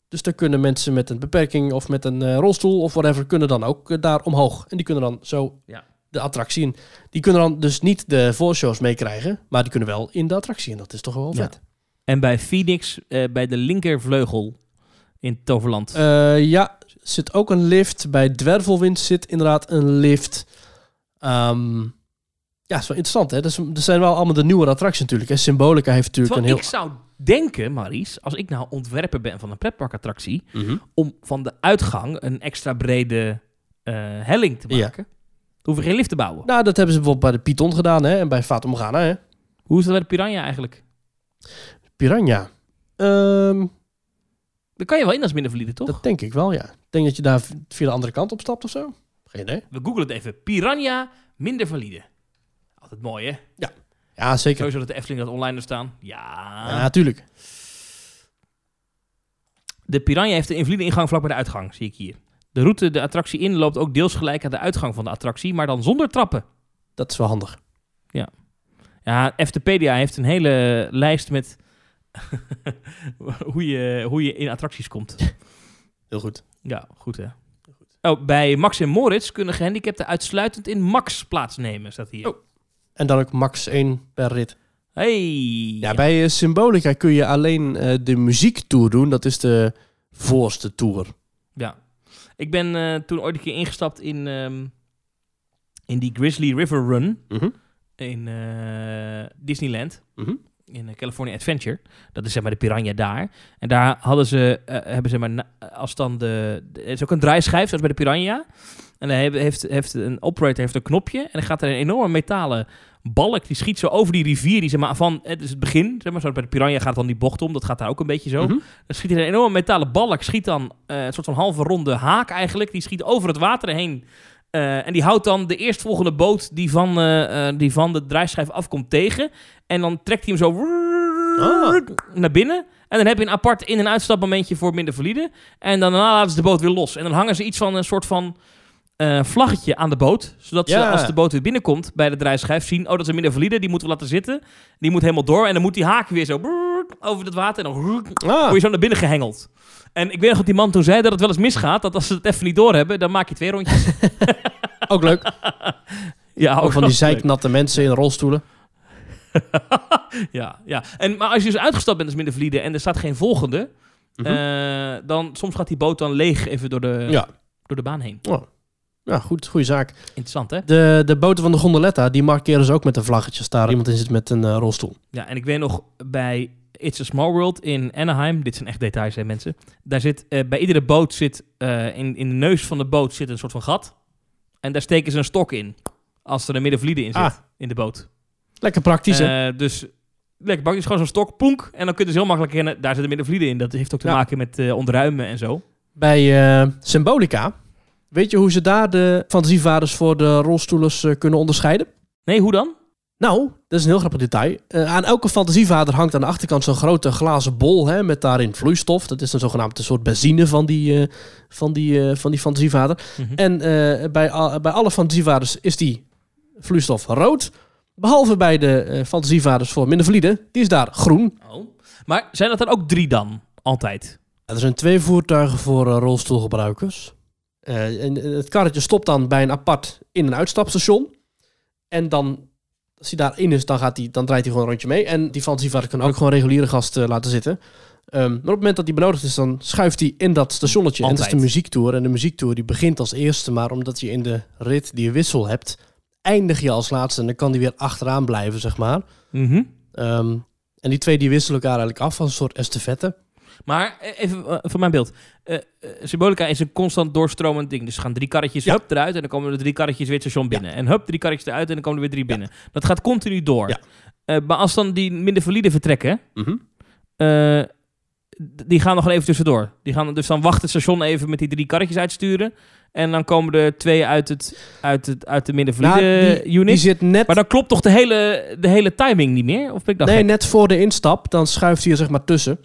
Dus daar kunnen mensen met een beperking of met een eh, rolstoel of whatever... kunnen dan ook eh, daar omhoog. En die kunnen dan zo Ja. De attractie in. Die kunnen dan dus niet de voorshows meekrijgen... maar die kunnen wel in de attractie. En dat is toch wel Ja. vet. En bij Phoenix, eh, bij de linkervleugel in Toverland. Eh, ja, zit ook een lift. Bij Dwervelwind zit inderdaad een lift. Ehm, ja, is wel interessant, hè? Dus, er zijn wel allemaal de nieuwe attracties natuurlijk. Hè? Symbolica heeft natuurlijk Terwijl een ik heel... zou denken, Maries, als ik nou ontwerper ben van een pretparkattractie... Mhm. om van de uitgang een extra brede eh, helling te maken... hoef je geen lift te bouwen. Nou, dat hebben ze bijvoorbeeld bij de Python gedaan, hè? En bij Fata Morgana, hè? Hoe is dat bij de Piranha eigenlijk? Piranha. Ehm, Daar kan je wel in als mindervalide, toch? dat denk ik wel, ja. Ik denk dat je daar via de andere kant op stapt of zo. Geen idee. We googlen het even. Piranha minder valide. Altijd mooi, hè? Ja, zeker. Sowieso dat de Efteling dat online er staan. Ja. Ja, natuurlijk. De Piranha heeft een invalide ingang vlak bij de uitgang, zie ik hier. De route de attractie in loopt ook deels gelijk aan de uitgang van de attractie, maar dan zonder trappen. Dat is wel handig. Ja, Eftepedia heeft een hele lijst met hoe, je, hoe je in attracties komt. Heel goed. Ja, goed hè. Oh, bij Max en Moritz kunnen gehandicapten uitsluitend in Max plaatsnemen, staat hier. Oh. En dan ook max 1 per rit. Hey. Ja, bij eh, Symbolica kun je alleen eh, de muziektour doen. Dat is de voorste tour. Ja. Ik ben eh, toen ooit een keer ingestapt in, ehm, in die Grizzly River Run Mhm. in eh, Disneyland. Mhm. In eh, California Adventure. Dat is zeg maar de piranha daar. En daar hadden ze, hebben ze maar, als dan de, de- Er is ook een draaischijf, zoals bij de piranha. En dan heeft, heeft, heeft een operator heeft een knopje. En dan gaat er een enorme metalen balk. Die schiet zo over die rivier. Die zeg maar van, het is het begin. Zeg maar, zoals bij de piranha gaat dan die bocht om. Dat gaat daar ook een beetje zo. Mhm. Dan schiet er een enorme metalen balk. Schiet dan eh, een soort van halve ronde haak eigenlijk. Die schiet over het water heen. Eh, en die houdt dan de eerstvolgende boot die van, eh, die van de draaischijf afkomt tegen. En dan trekt hij hem zo Ah. naar binnen. En dan heb je een apart in- en uitstapmomentje voor minder valide. En dan daarna laten ze de boot weer los. En dan hangen ze iets van een soort van eh, vlaggetje aan de boot. Zodat ze als de boot weer binnenkomt bij de draaischijf zien... oh, dat is een minder valide, die moeten we laten zitten. Die moet helemaal door. En dan moet die haak weer zo... over het water en dan Ah, word je zo naar binnen gehengeld. En ik weet nog dat die man toen zei dat het wel eens misgaat. Dat als ze het even niet doorhebben, dan maak je twee rondjes. ook leuk. ja, Ook van die zeik. zeiknatte mensen in rolstoelen. Ja, ja. En, maar als je dus uitgestapt bent als middenvlieden en er staat geen volgende, Mhm. eh, dan soms gaat die boot dan leeg even door de, Ja. door de baan heen. Ja, goed, goede zaak. Interessant, hè? De, de boten van de gondoletta, die markeren ze ook met een vlaggetje. Daar iemand in zit met een eh, rolstoel. Ja, en ik weet nog bij It's a Small World in Anaheim, dit zijn echt details, hè, mensen. Daar zit, eh, bij iedere boot zit, eh, in, in de neus van de boot zit een soort van gat. En daar steken ze een stok in. Als er een middenvliede in zit, Ah. in de boot. Lekker praktisch, hè? Dus lekker bakjes, gewoon zo'n stok, ponk. En dan kunnen ze heel makkelijk kennen, daar zit een middenvliede in. Dat heeft ook te Ja. maken met ontruimen en zo. Bij Symbolica, weet je hoe ze daar de fantasievaders voor de rolstoelers eh, kunnen onderscheiden? Nee, hoe dan? Nou, dat is een heel grappig detail. Eh, aan elke fantasievader hangt aan de achterkant zo'n grote glazen bol hè, met daarin vloeistof. Dat is een zogenaamd een soort benzine van die, eh, van die, van die fantasievader. Mhm. En bij, al- bij alle fantasievaders is die vloeistof rood. Behalve bij de fantasievaders voor Mindervlieden, die is daar groen. Oh. Maar zijn dat dan ook drie dan? Altijd? Er zijn twee voertuigen voor rolstoelgebruikers. Eh, en eh, het karretje stopt dan bij een apart in- en uitstapstation. En dan, als hij daarin is, dan, gaat hij, dan draait hij gewoon een rondje mee. En die fantasievader kan ook gewoon reguliere gasten laten zitten. Ehm, maar op het moment dat die benodigd is, dan schuift hij in dat stationnetje. En dat is de Altijd. muziektour. En de muziektour die begint als eerste. Maar omdat je in de rit die wissel hebt, eindig je als laatste. En dan kan die weer achteraan blijven, zeg maar. Mhm. Ehm, en die twee die wisselen elkaar eigenlijk af als een soort estafette. Maar eh, even eh, voor mijn beeld. Eh, Symbolica is een constant doorstromend ding. Dus gaan drie karretjes Ja. hup, eruit en dan komen er drie karretjes weer het station binnen. En hup, drie karretjes eruit en dan komen er weer drie binnen. Dat gaat continu door. Maar als dan die minder valide vertrekken, Mhm. die gaan nog even tussendoor. Die gaan dus dan wacht het station even met die drie karretjes uitsturen. En dan komen er twee uit, het, uit, het, uit de minder valide Nou, die, unit. die zit net Maar dan klopt toch de hele, de hele timing niet meer? Of ben ik dat Nee, gek? net voor de instap, dan schuift hij er zeg maar tussen.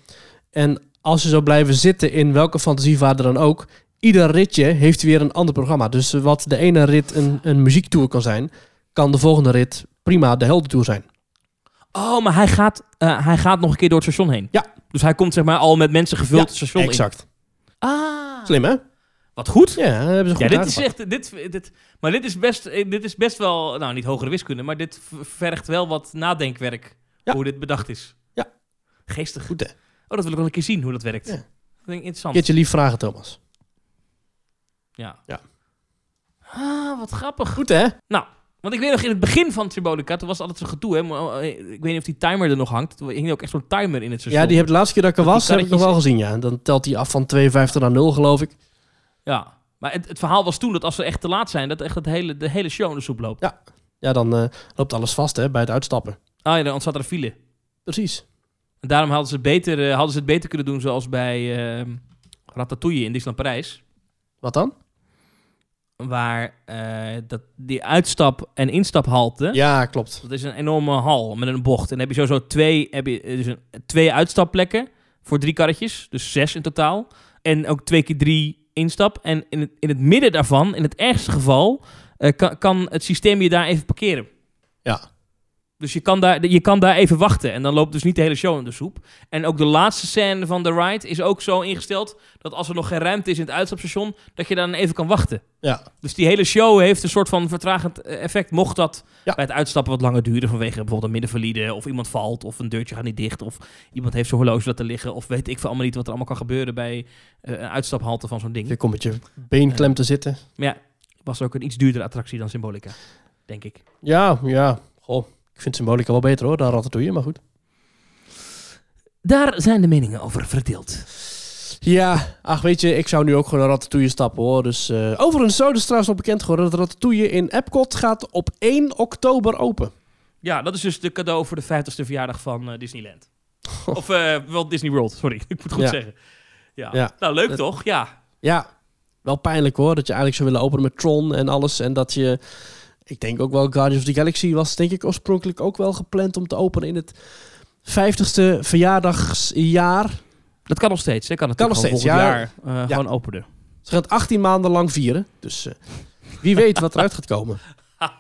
En als je zou blijven zitten in welke fantasievader dan ook, ieder ritje heeft weer een ander programma. Dus wat de ene rit een, een muziektour kan zijn, kan de volgende rit prima de heldentour zijn. Oh, maar hij gaat, eh, hij gaat nog een keer door het station heen. Ja. Dus hij komt zeg maar al met mensen gevuld Ja, het station in. Exact. Ah. Slim hè? Wat goed. Ja, hebben ze Ja, goed dit is echt, dit, dit, maar dit is, best, eh, dit is best wel, nou niet hogere wiskunde, maar dit vergt wel wat nadenkwerk Ja. hoe dit bedacht is. Ja. Geestig. Goed hè? Oh, dat wil ik wel een keer zien hoe dat werkt. Ja. Dat vind ik interessant. Keertje lief vragen Thomas. Ja. Ja. Ah, wat grappig. Goed hè? Nou, want ik weet nog in het begin van Symbolica, toen was altijd zo'n gedoe, hè. maar, eh, Ik weet niet of die timer er nog hangt. Toen hing ook echt zo'n timer in het station. Ja, die heb de laatste keer dat ik er was, heb ik nog wel gezien ja. Dan telt hij af van 52 naar 0 geloof ik. Ja, maar het, het verhaal was toen dat als we echt te laat zijn, dat echt het hele, de hele show in de soep loopt. Ja, dan eh, loopt alles vast hè, bij het uitstappen. Ah ja, dan ontstaat er file. Precies. En daarom hadden ze, het beter, eh, hadden ze het beter kunnen doen zoals bij ehm Ratatouille in Disneyland Parijs. Wat dan? Waar eh, dat, die uitstap- en instaphalte, Ja, klopt. dat is een enorme hal met een bocht. En dan heb je sowieso twee, heb je, eh, dus een, twee uitstapplekken voor drie karretjes. Dus zes in totaal. En ook twee keer drie instap. En in het, in het midden daarvan, in het ergste geval, kan, kan het systeem je daar even parkeren. Ja. Dus je kan, daar, je kan daar even wachten. En dan loopt dus niet de hele show in de soep. En ook de laatste scène van de ride is ook zo ingesteld... dat als er nog geen ruimte is in het uitstapstation... dat je dan even kan wachten. Ja. Dus die hele show heeft een soort van vertragend eh, effect. Mocht dat Ja. bij het uitstappen wat langer duren... vanwege bijvoorbeeld een middenvalide... of iemand valt, of een deurtje gaat niet dicht... of iemand heeft zijn horloge laten liggen... of weet ik veel allemaal niet wat er allemaal kan gebeuren... bij eh, een uitstaphalte van zo'n ding. Je komt met je been klem te zitten. Ja, was ook een iets duurdere attractie dan Symbolica. Denk ik. Ja, ja. Goh, ik vind Symbolica wel beter hoor, dan Ratatouille, maar goed. Daar zijn de meningen over verdeeld. Ja, ach weet je, ik zou nu ook gewoon naar Ratatouille stappen hoor. Dus, eh overigens, zo is het trouwens nog bekend geworden dat Ratatouille in Epcot gaat op 1 oktober open. Ja, dat is dus de cadeau voor de 50ste verjaardag van eh, Disneyland. of eh wel Disney World, sorry. Ik moet het goed Ja. zeggen. Ja. Ja. Nou, leuk Dat- toch? Ja. Ja, wel pijnlijk hoor, dat je eigenlijk zou willen openen met Tron en alles. En dat je, ik denk ook wel, Guardians of the Galaxy was denk ik oorspronkelijk ook wel gepland om te openen in het 50ste verjaardagsjaar. Dat kan nog steeds. Hè? Kan het Kan nog volgend steeds, ja. jaar eh, gewoon openen. Ze gaat 18 maanden lang vieren, dus eh, wie weet wat eruit gaat komen.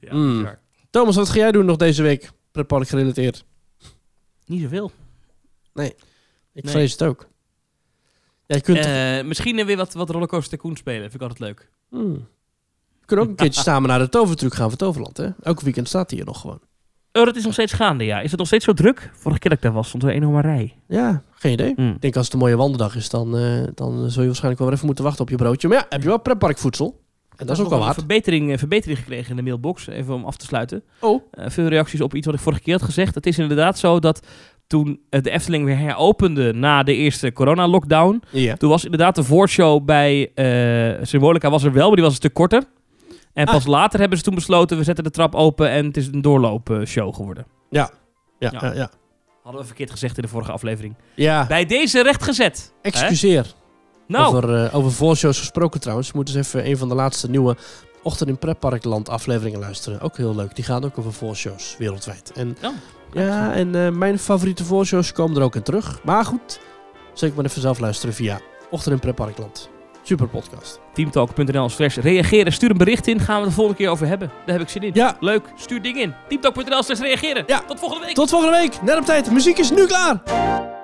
Ja, Mm. bizar. Thomas, wat ga jij doen nog deze week? Pretpark gerelateerd. Niet zoveel. Ik Nee. vrees het ook. Ja, je kunt... Eh, misschien weer wat, wat Rollercoaster Tycoon spelen. Vind ik altijd leuk. Hmm. Kunnen ook een keertje samen naar de tovertruc gaan van Toverland, hè? Elke weekend staat hij hier nog gewoon. Oh, dat is nog steeds gaande, ja. Is het nog steeds zo druk? Vorige keer dat ik daar was, stond er een enorme rij. Ja, geen idee. Hm. Ik denk als het een mooie wandeldag is, dan, eh, dan zul je waarschijnlijk wel even moeten wachten op je broodje. Maar ja, heb je wel pretparkvoedsel. En dat is ook wel een waard. verbetering, eh, verbetering gekregen in de mailbox, even om af te sluiten. Oh. Eh, veel reacties op iets wat ik vorige keer had gezegd. Het is inderdaad zo dat toen de Efteling weer heropende na de eerste corona-lockdown... Toen was inderdaad de voorshow bij eh, Symbolica was er wel, maar die was een stuk korter. En pas later hebben ze toen besloten, we zetten de trap open en het is een doorloopshow geworden. Ja, Ja. ja, ja. Hadden we verkeerd gezegd in de vorige aflevering. Ja, Bij deze rechtgezet. Excuseer. Nou, Over, eh, over voorshows gesproken trouwens. Moeten ze even een van de laatste nieuwe Ochtend in Pretparkland afleveringen luisteren. Ook heel leuk. Die gaan ook over voorshows wereldwijd. En, Oh, ja, en eh, mijn favoriete voorshows komen er ook in terug. Maar goed, zeker maar even zelf luisteren via Ochtend in Pretparkland. Super podcast. teamtalk.nl slash reageren. Stuur een bericht in, gaan we het de volgende keer over hebben. Daar heb ik zin in. Ja. Leuk, stuur dingen in. teamtalk.nl slash reageren. Ja. Tot volgende week. Tot volgende week. Net op tijd. De muziek is nu klaar.